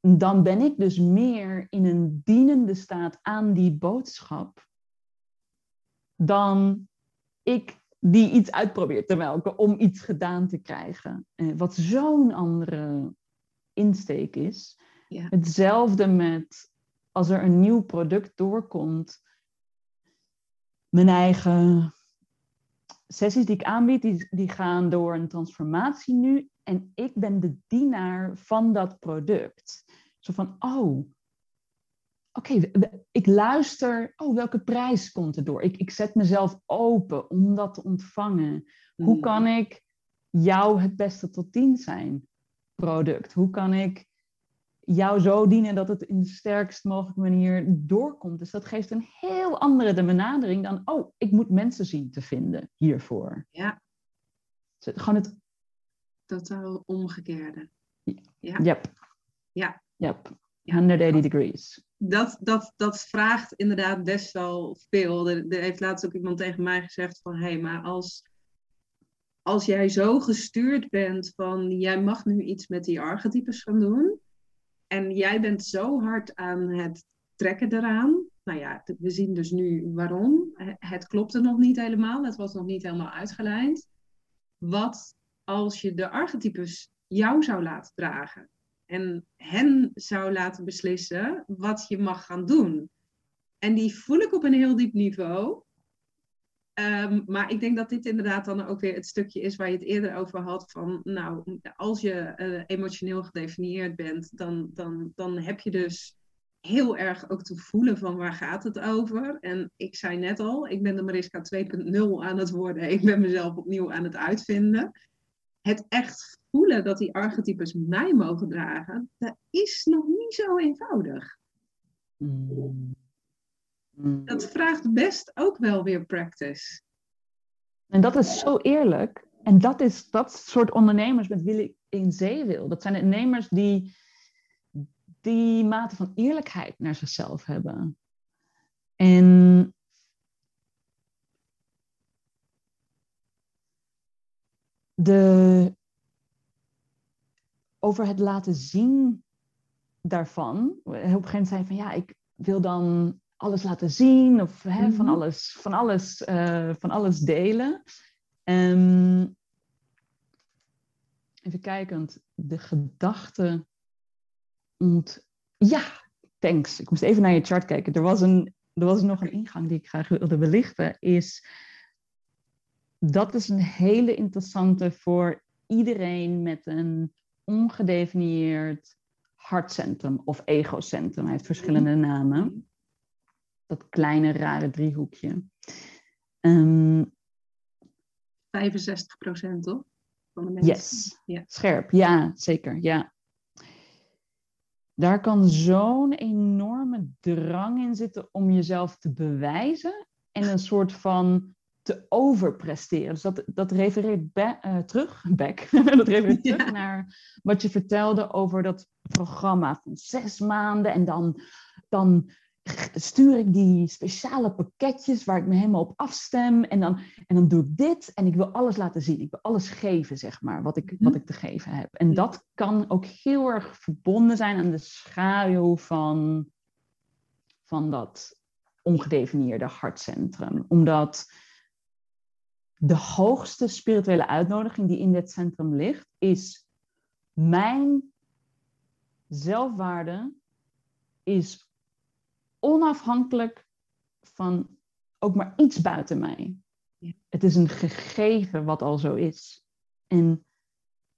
Dan ben ik dus meer in een dienende staat aan die boodschap dan ik die iets uitprobeer te melken om iets gedaan te krijgen. Eh, Wat zo'n andere insteek is. Ja. Hetzelfde met als er een nieuw product doorkomt. Mijn eigen sessies die ik aanbied, die, die gaan door een transformatie nu. En ik ben de dienaar van dat product. Zo van, oh, oké, ik luister. Oh, welke prijs komt er door? Ik, ik zet mezelf open om dat te ontvangen. Hoe Mhm. kan ik jou het beste tot dienst zijn? Product. Hoe kan ik jou zo dienen dat het in de sterkst mogelijke manier doorkomt? Dus dat geeft een heel andere de benadering dan, oh, ik moet mensen zien te vinden hiervoor. Ja. Dus gewoon het, Totaal omgekeerde. Ja. yep. Ja. Yep. Ja. 180 degrees. Dat, dat, dat vraagt inderdaad best wel veel. Er, heeft laatst ook iemand tegen mij gezegd van... hé, hey, maar als, als jij zo gestuurd bent van jij mag nu iets met die archetypes gaan doen. En jij bent zo hard aan het trekken eraan. Nou ja, we zien dus nu waarom. Het klopte nog niet helemaal. Het was nog niet helemaal uitgelijnd. Wat als je de archetypes jou zou laten dragen? En hen zou laten beslissen wat je mag gaan doen. En die voel ik op een heel diep niveau. Ehm, maar ik denk dat dit inderdaad dan ook weer het stukje is waar je het eerder over had. Van nou, als je uh, emotioneel gedefinieerd bent, dan, dan, dan heb je dus heel erg ook te voelen van waar gaat het over. En ik zei net al, ik ben de Mariska 2.0 aan het worden. Ik ben mezelf opnieuw aan het uitvinden. Het echt voelen dat die archetypes mij mogen dragen, dat is nog niet zo eenvoudig. Mm. Mm. Dat vraagt best ook wel weer practice. En dat is zo eerlijk. En dat is dat soort ondernemers met wie ik in zee wil. Dat zijn ondernemers die die mate van eerlijkheid naar zichzelf hebben. En de, over het laten zien daarvan. Op een gegeven moment zijn van ja, ik wil dan alles laten zien of hè, van, mhm. alles, van, alles, uh, van alles delen. Um, even kijkend, de gedachte ont... Ja, thanks. Ik moest even naar je chart kijken. Er was, een, er was nog een ingang die ik graag wilde belichten. Is, dat is een hele interessante voor iedereen met een ongedefinieerd hartcentrum of egocentrum. Hij heeft verschillende namen dat kleine rare driehoekje. Um, ehm, 65 procent, toch? Van de mensen. Yes, ja. scherp. Ja, zeker. Ja. Daar kan zo'n enorme drang in zitten om jezelf te bewijzen en een soort van te overpresteren. Dus dat, dat refereert uh, terug, back, dat refereert terug naar wat je vertelde over dat programma van zes maanden en dan, dan stuur ik die speciale pakketjes waar ik me helemaal op afstem. En dan, en dan doe ik dit en ik wil alles laten zien. Ik wil alles geven, zeg maar, wat ik, wat mhm. ik te geven heb. En dat kan ook heel erg verbonden zijn aan de schaduw van, van dat ongedefinieerde hartcentrum. Omdat de hoogste spirituele uitnodiging die in dit centrum ligt, is mijn zelfwaarde is onafhankelijk van ook maar iets buiten mij. Ja. Het is een gegeven wat al zo is. En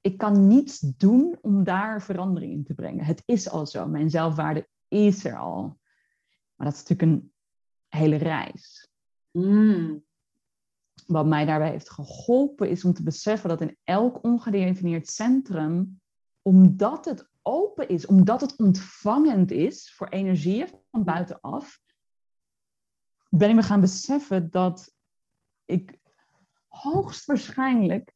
ik kan niets doen om daar verandering in te brengen. Het is al zo. Mijn zelfwaarde is er al. Maar dat is natuurlijk een hele reis. Mm. Wat mij daarbij heeft geholpen is om te beseffen dat in elk ongedefinieerd centrum, omdat het open is, omdat het ontvangend is voor energieën van buitenaf, ben ik me gaan beseffen dat ik hoogstwaarschijnlijk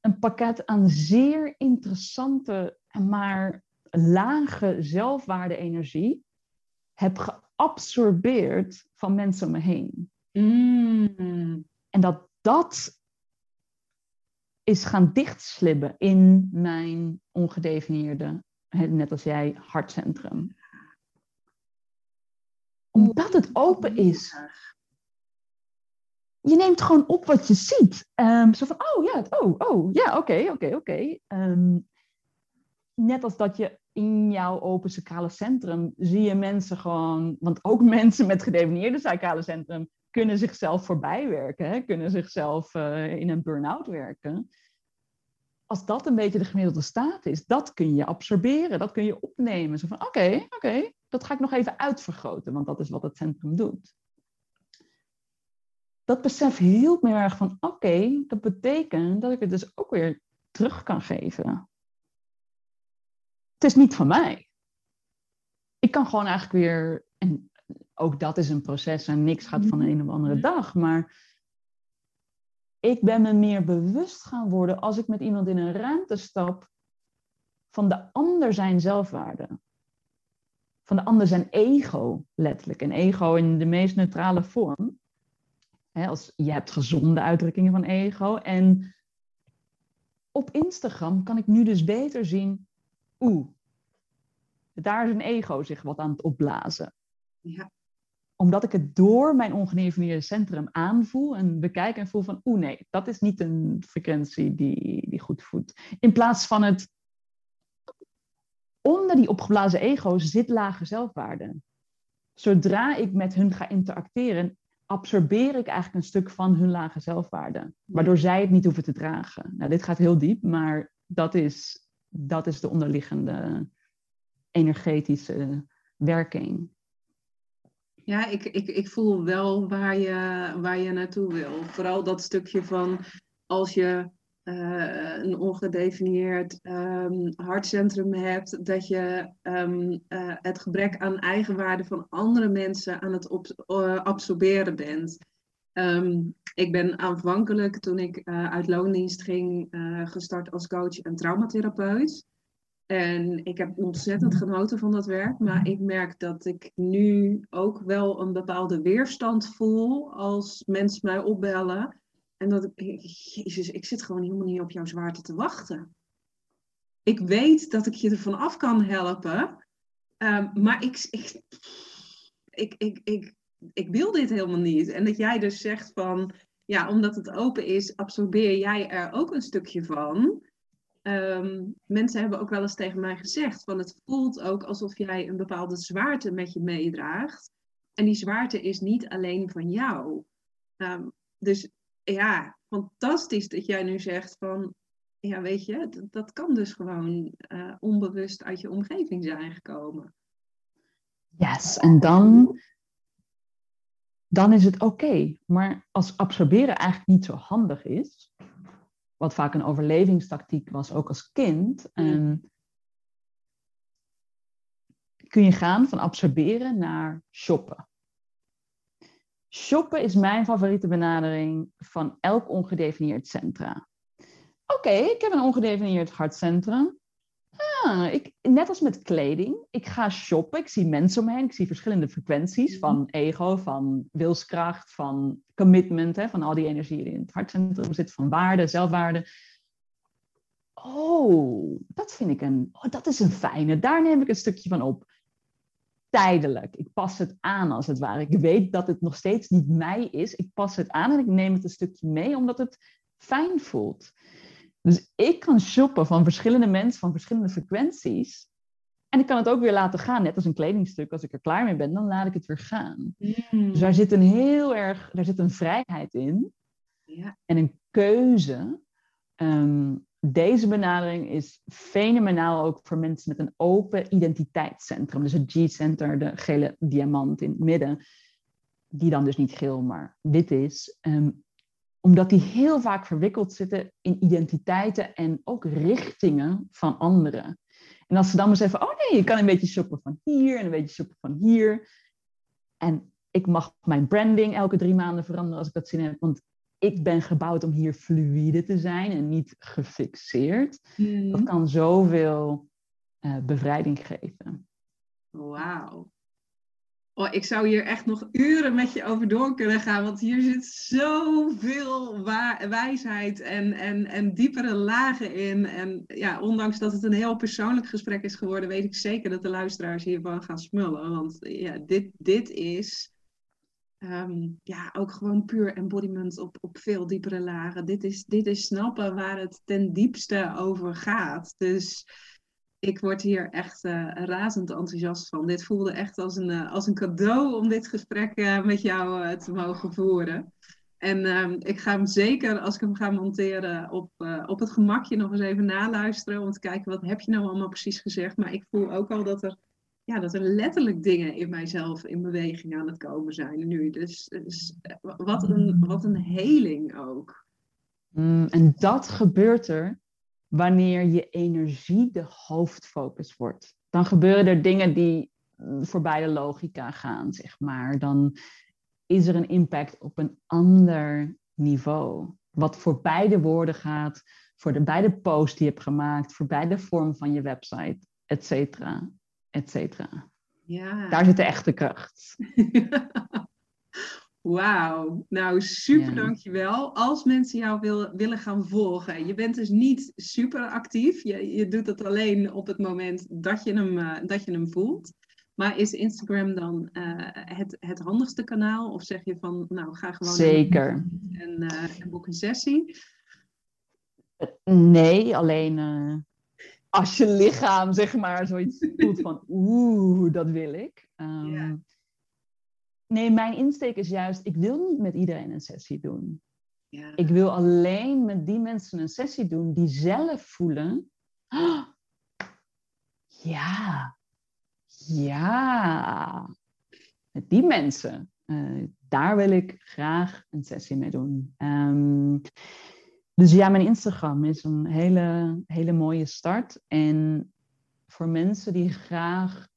een pakket aan zeer interessante, maar lage zelfwaarde-energie heb geabsorbeerd van mensen om me heen. Mm. En dat dat is gaan dichtslibben in mijn ongedefinieerde, net als jij, hartcentrum. Omdat het open is. Je neemt gewoon op wat je ziet. Um, zo van, oh ja, oh, oh, ja, oké, oké, oké. Ehm, net als dat je in jouw open sacrale centrum zie je mensen gewoon, want ook mensen met gedefinieerde sacrale centrum kunnen zichzelf voorbij werken, hè? kunnen zichzelf uh, in een burn-out werken. Als dat een beetje de gemiddelde staat is, dat kun je absorberen, dat kun je opnemen. Zo van oké, oké, dat ga ik nog even uitvergroten, want dat is wat het centrum doet. Dat besef hielp me erg van oké, dat betekent dat ik het dus ook weer terug kan geven. Het is niet van mij. Ik kan gewoon eigenlijk weer, ook dat is een proces en niks gaat van de een op de andere dag. Maar ik ben me meer bewust gaan worden als ik met iemand in een ruimte stap van de ander zijn zelfwaarde. Van de ander zijn ego, letterlijk. En ego in de meest neutrale vorm. als, je hebt gezonde uitdrukkingen van ego en op Instagram kan ik nu dus beter zien, oeh, daar is een ego zich wat aan het opblazen. Ja. Omdat ik het door mijn ongedefinieerde centrum aanvoel en bekijk en voel van, oeh nee, dat is niet een frequentie die, die goed voedt. In plaats van het, onder die opgeblazen ego zit lage zelfwaarde. Zodra ik met hun ga interacteren, absorbeer ik eigenlijk een stuk van hun lage zelfwaarde. Waardoor zij het niet hoeven te dragen. Nou, dit gaat heel diep, maar dat is, dat is de onderliggende energetische werking. Ja, ik, ik, ik voel wel waar je, waar je naartoe wil. Vooral dat stukje van als je uh, een ongedefinieerd um, hartcentrum hebt, dat je um, uh, het gebrek aan eigenwaarde van andere mensen aan het uh, absorberen bent. Um, ik ben aanvankelijk, toen ik uit loondienst ging, gestart als coach en traumatherapeut. En ik heb ontzettend genoten van dat werk, maar ik merk dat ik nu ook wel een bepaalde weerstand voel als mensen mij opbellen. En dat ik, jezus, ik zit gewoon helemaal niet op jouw zwaarte te wachten. Ik weet dat ik je ervan af kan helpen, um, maar ik, ik, ik, ik, ik, ik wil dit helemaal niet. En dat jij dus zegt van, ja, omdat het open is, absorbeer jij er ook een stukje van. Um, mensen hebben ook wel eens tegen mij gezegd van het voelt ook alsof jij een bepaalde zwaarte met je meedraagt. En die zwaarte is niet alleen van jou. Um, dus ja, fantastisch dat jij nu zegt van, ja weet je, dat, kan dus gewoon uh, onbewust uit je omgeving zijn gekomen. Yes, en dan, dan is het oké. Maar als absorberen eigenlijk niet zo handig is, wat vaak een overlevingstactiek was, ook als kind, en kun je gaan van absorberen naar shoppen. Shoppen is mijn favoriete benadering van elk ongedefinieerd centra. Oké, ik heb een ongedefinieerd hartcentrum. Ah, ik, net als met kleding, ik ga shoppen, ik zie mensen om me heen, ik zie verschillende frequenties mhm. van ego, van wilskracht, van commitment, hè, van al die energie die in het hartcentrum zit, van waarde, zelfwaarde. Oh, dat vind ik een, oh, dat is een fijne, daar neem ik een stukje van op tijdelijk. Ik pas het aan als het ware. Ik weet dat het nog steeds niet mij is. Ik pas het aan en ik neem het een stukje mee omdat het fijn voelt. Dus ik kan shoppen van verschillende mensen, van verschillende frequenties. En ik kan het ook weer laten gaan, net als een kledingstuk. Als ik er klaar mee ben, dan laat ik het weer gaan. Mm. Dus daar zit een heel erg, daar zit een vrijheid in. Ja. En een keuze. Ehm, deze benadering is fenomenaal ook voor mensen met een open identiteitscentrum. Dus het G-center, de gele diamant in het midden, die dan dus niet geel, maar wit is. Um, omdat die heel vaak verwikkeld zitten in identiteiten en ook richtingen van anderen. En als ze dan beseffen, oh nee, je kan een beetje shoppen van hier en een beetje shoppen van hier. En ik mag mijn branding elke drie maanden veranderen als ik dat zin heb. Want ik ben gebouwd om hier fluïde te zijn en niet gefixeerd. Mm. Dat kan zoveel uh, bevrijding geven. Wauw. Oh, ik zou hier echt nog uren met je over door kunnen gaan, want hier zit zoveel wijsheid en, en, en diepere lagen in. En ja, ondanks dat het een heel persoonlijk gesprek is geworden, weet ik zeker dat de luisteraars hiervan gaan smullen. Want ja, dit, dit is um, ja, ook gewoon puur embodiment op, op veel diepere lagen. Dit is, dit is snappen waar het ten diepste over gaat. Dus ik word hier echt uh, razend enthousiast van. Dit voelde echt als een, uh, als een cadeau om dit gesprek uh, met jou te mogen voeren. En ehm, ik ga hem zeker, als ik hem ga monteren, op, op het gemakje nog eens even naluisteren. Om te kijken, wat heb je nou allemaal precies gezegd? Maar ik voel ook al dat er ja, dat er letterlijk dingen in mijzelf in beweging aan het komen zijn nu. Dus, dus wat, een, wat een heling ook. Mm, en dat gebeurt er wanneer je energie de hoofdfocus wordt. Dan gebeuren er dingen die voorbij de logica gaan, zeg maar. Dan is er een impact op een ander niveau. Wat voor beide woorden gaat, voor de beide posts die je hebt gemaakt, voor beide vormen van je website, et cetera et cetera. Ja. Daar zit de echte kracht. Wauw, nou super Ja. dankjewel. Als mensen jou wil, willen gaan volgen, je bent dus niet super actief. Je, je doet het alleen op het moment dat je hem, eh, dat je hem voelt. Maar is Instagram dan eh, het, het handigste kanaal? Of zeg je van, nou ga gewoon Zeker. en, eh, en boek een sessie? Nee, alleen als je lichaam zeg maar zoiets voelt van oeh, dat wil ik. Ehm, Ja. Nee, mijn insteek is juist, ik wil niet met iedereen een sessie doen. Ja. Ik wil alleen met die mensen een sessie doen die zelf voelen. "Ah, ja, ja. Met die mensen. eh, daar wil ik graag een sessie mee doen. Ehm, dus ja, mijn Instagram is een hele, hele mooie start. En voor mensen die graag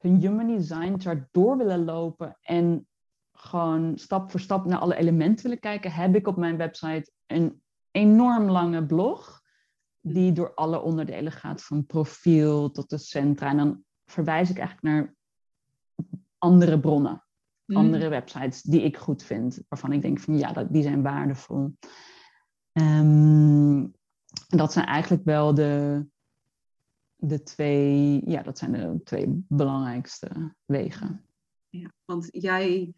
hun human design chart door willen lopen en gewoon stap voor stap naar alle elementen willen kijken, heb ik op mijn website een enorm lange blog die door alle onderdelen gaat, van profiel tot de centra. En dan verwijs ik eigenlijk naar andere bronnen, Mm. andere websites die ik goed vind, waarvan ik denk van ja, dat, die zijn waardevol. Ehm, dat zijn eigenlijk wel de, de twee, ja, dat zijn de twee belangrijkste wegen. Ja, want jij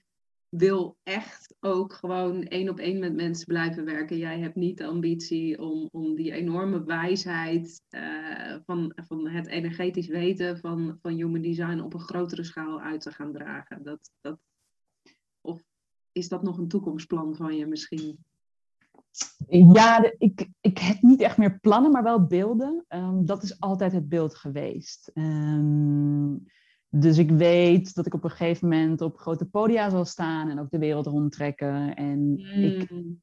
wil echt ook gewoon één op één met mensen blijven werken. Jij hebt niet de ambitie om, om die enorme wijsheid eh, van, van het energetisch weten van, van human design op een grotere schaal uit te gaan dragen. Dat, dat, of is dat nog een toekomstplan van je misschien? Ja, de- ik, ik heb niet echt meer plannen, maar wel beelden. Ehm, dat is altijd het beeld geweest. Ehm, dus ik weet dat ik op een gegeven moment op grote podia zal staan en ook de wereld rondtrekken. En ik, Mm.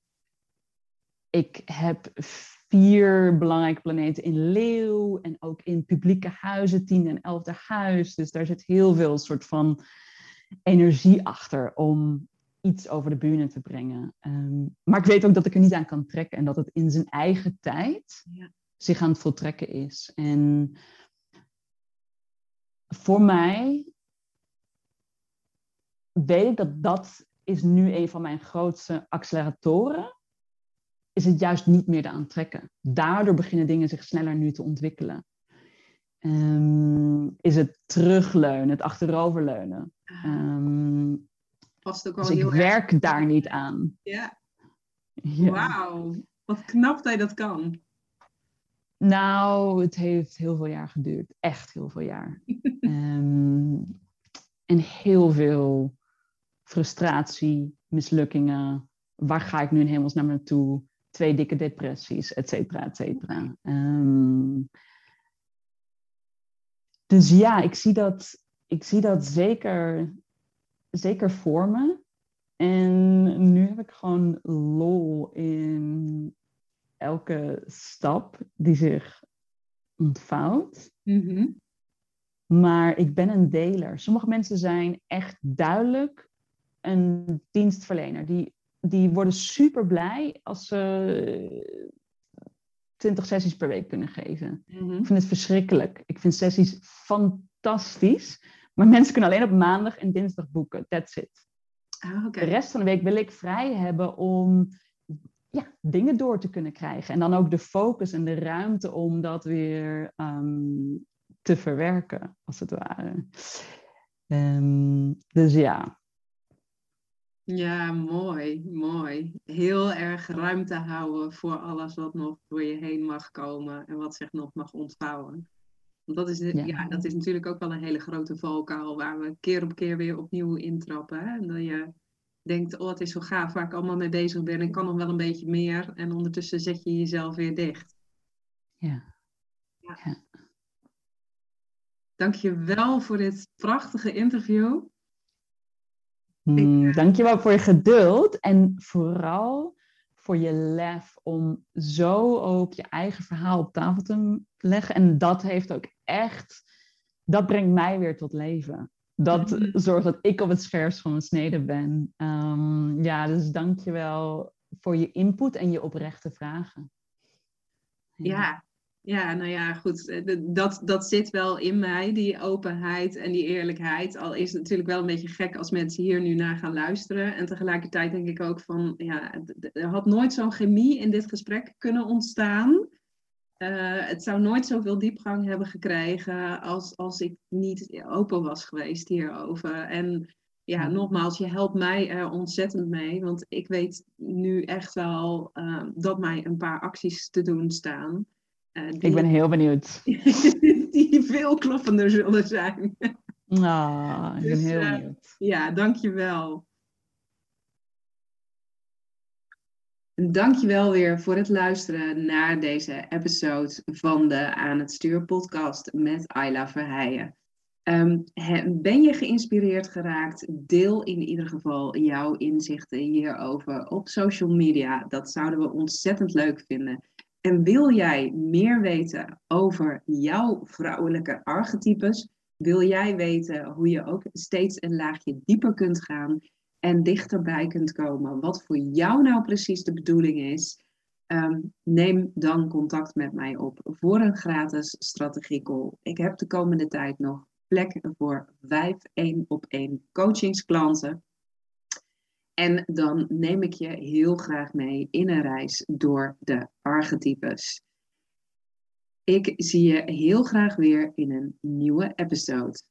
ik heb vier belangrijke planeten in Leeuw en ook in publieke huizen, tiende en elfde huis. Dus daar zit heel veel soort van energie achter om iets over de bühne te brengen. Ehm, maar ik weet ook dat ik er niet aan kan trekken en dat het in zijn eigen tijd Ja. zich aan het voltrekken is. En voor mij weet ik dat dat is nu een van mijn grootste acceleratoren. Is het juist niet meer te aantrekken. Daardoor beginnen dingen zich sneller nu te ontwikkelen. Ehm, is het terugleunen, het achteroverleunen. Ehm, Past ook wel dus ik erg. werk daar niet aan. Ja, Ja. wauw. Wat knap dat je dat kan. Nou, het heeft heel veel jaar geduurd. Echt heel veel jaar. Ehm, en heel veel frustratie, mislukkingen. Waar ga ik nu in hemelsnaam naartoe? Twee dikke depressies, et cetera, et cetera. Ehm, dus ja, ik zie dat, ik zie dat zeker, zeker voor me. En nu heb ik gewoon lol in elke stap die zich ontvouwt. Mhm. Maar ik ben een deler. Sommige mensen zijn echt duidelijk een dienstverlener. Die, die worden super blij als ze 20 sessies per week kunnen geven. Mhm. Ik vind het verschrikkelijk. Ik vind sessies fantastisch. Maar mensen kunnen alleen op maandag en dinsdag boeken. That's it. Ah. De rest van de week wil ik vrij hebben om ja, dingen door te kunnen krijgen. En dan ook de focus en de ruimte om dat weer ehm, te verwerken, als het ware. Ehm, dus ja, Ja, mooi, mooi. Heel erg ruimte houden voor alles wat nog door je heen mag komen en wat zich nog mag ontvouwen. Want dat is, Ja. ja. dat is natuurlijk ook wel een hele grote valkuil waar we keer op keer weer opnieuw intrappen. Hè? En dat je denkt, oh het is zo gaaf waar ik allemaal mee bezig ben. Ik kan nog wel een beetje meer. En ondertussen zet je jezelf weer dicht. ja. Dank je wel voor dit prachtige interview. Hmm, eh, dankjewel voor je geduld en vooral voor je lef om zo ook je eigen verhaal op tafel te leggen. En dat heeft ook echt, dat brengt mij weer tot leven. Dat Mhm. zorgt dat ik op het scherpst van mijn snede ben. Ehm, ja, dus dankjewel voor je input en je oprechte vragen. Ja, Ja, nou ja, goed. Eh, dat, dat zit wel in mij, die openheid en die eerlijkheid. Al is het natuurlijk wel een beetje gek als mensen hier nu naar gaan luisteren. En tegelijkertijd denk ik ook van, ja, er had nooit zo'n chemie in dit gesprek kunnen ontstaan. Uh, het zou nooit zoveel diepgang hebben gekregen als, als ik niet open was geweest hierover. En ja, mm. nogmaals, je helpt mij er ontzettend mee. Want ik weet nu echt wel uh, dat mij een paar acties te doen staan. Uh, die, ik ben heel benieuwd. die veel kloppender zullen zijn. Nou, ik ben dus, heel benieuwd. ja, dankjewel. Dankjewel weer voor het luisteren naar deze episode van de Aan het Stuur podcast met Ayla Verheijen. Um, ben je geïnspireerd geraakt? Deel in ieder geval jouw inzichten hierover op social media. Dat zouden we ontzettend leuk vinden. En wil jij meer weten over jouw vrouwelijke archetypes? Wil jij weten hoe je ook steeds een laagje dieper kunt gaan en dichterbij kunt komen? Wat voor jou nou precies de bedoeling is? Ehm, neem dan contact met mij op voor een gratis strategiecall. Ik heb de komende tijd nog plek voor vijf één op één coachingsklanten. En dan neem ik je heel graag mee in een reis door de archetypes. Ik zie je heel graag weer in een nieuwe episode.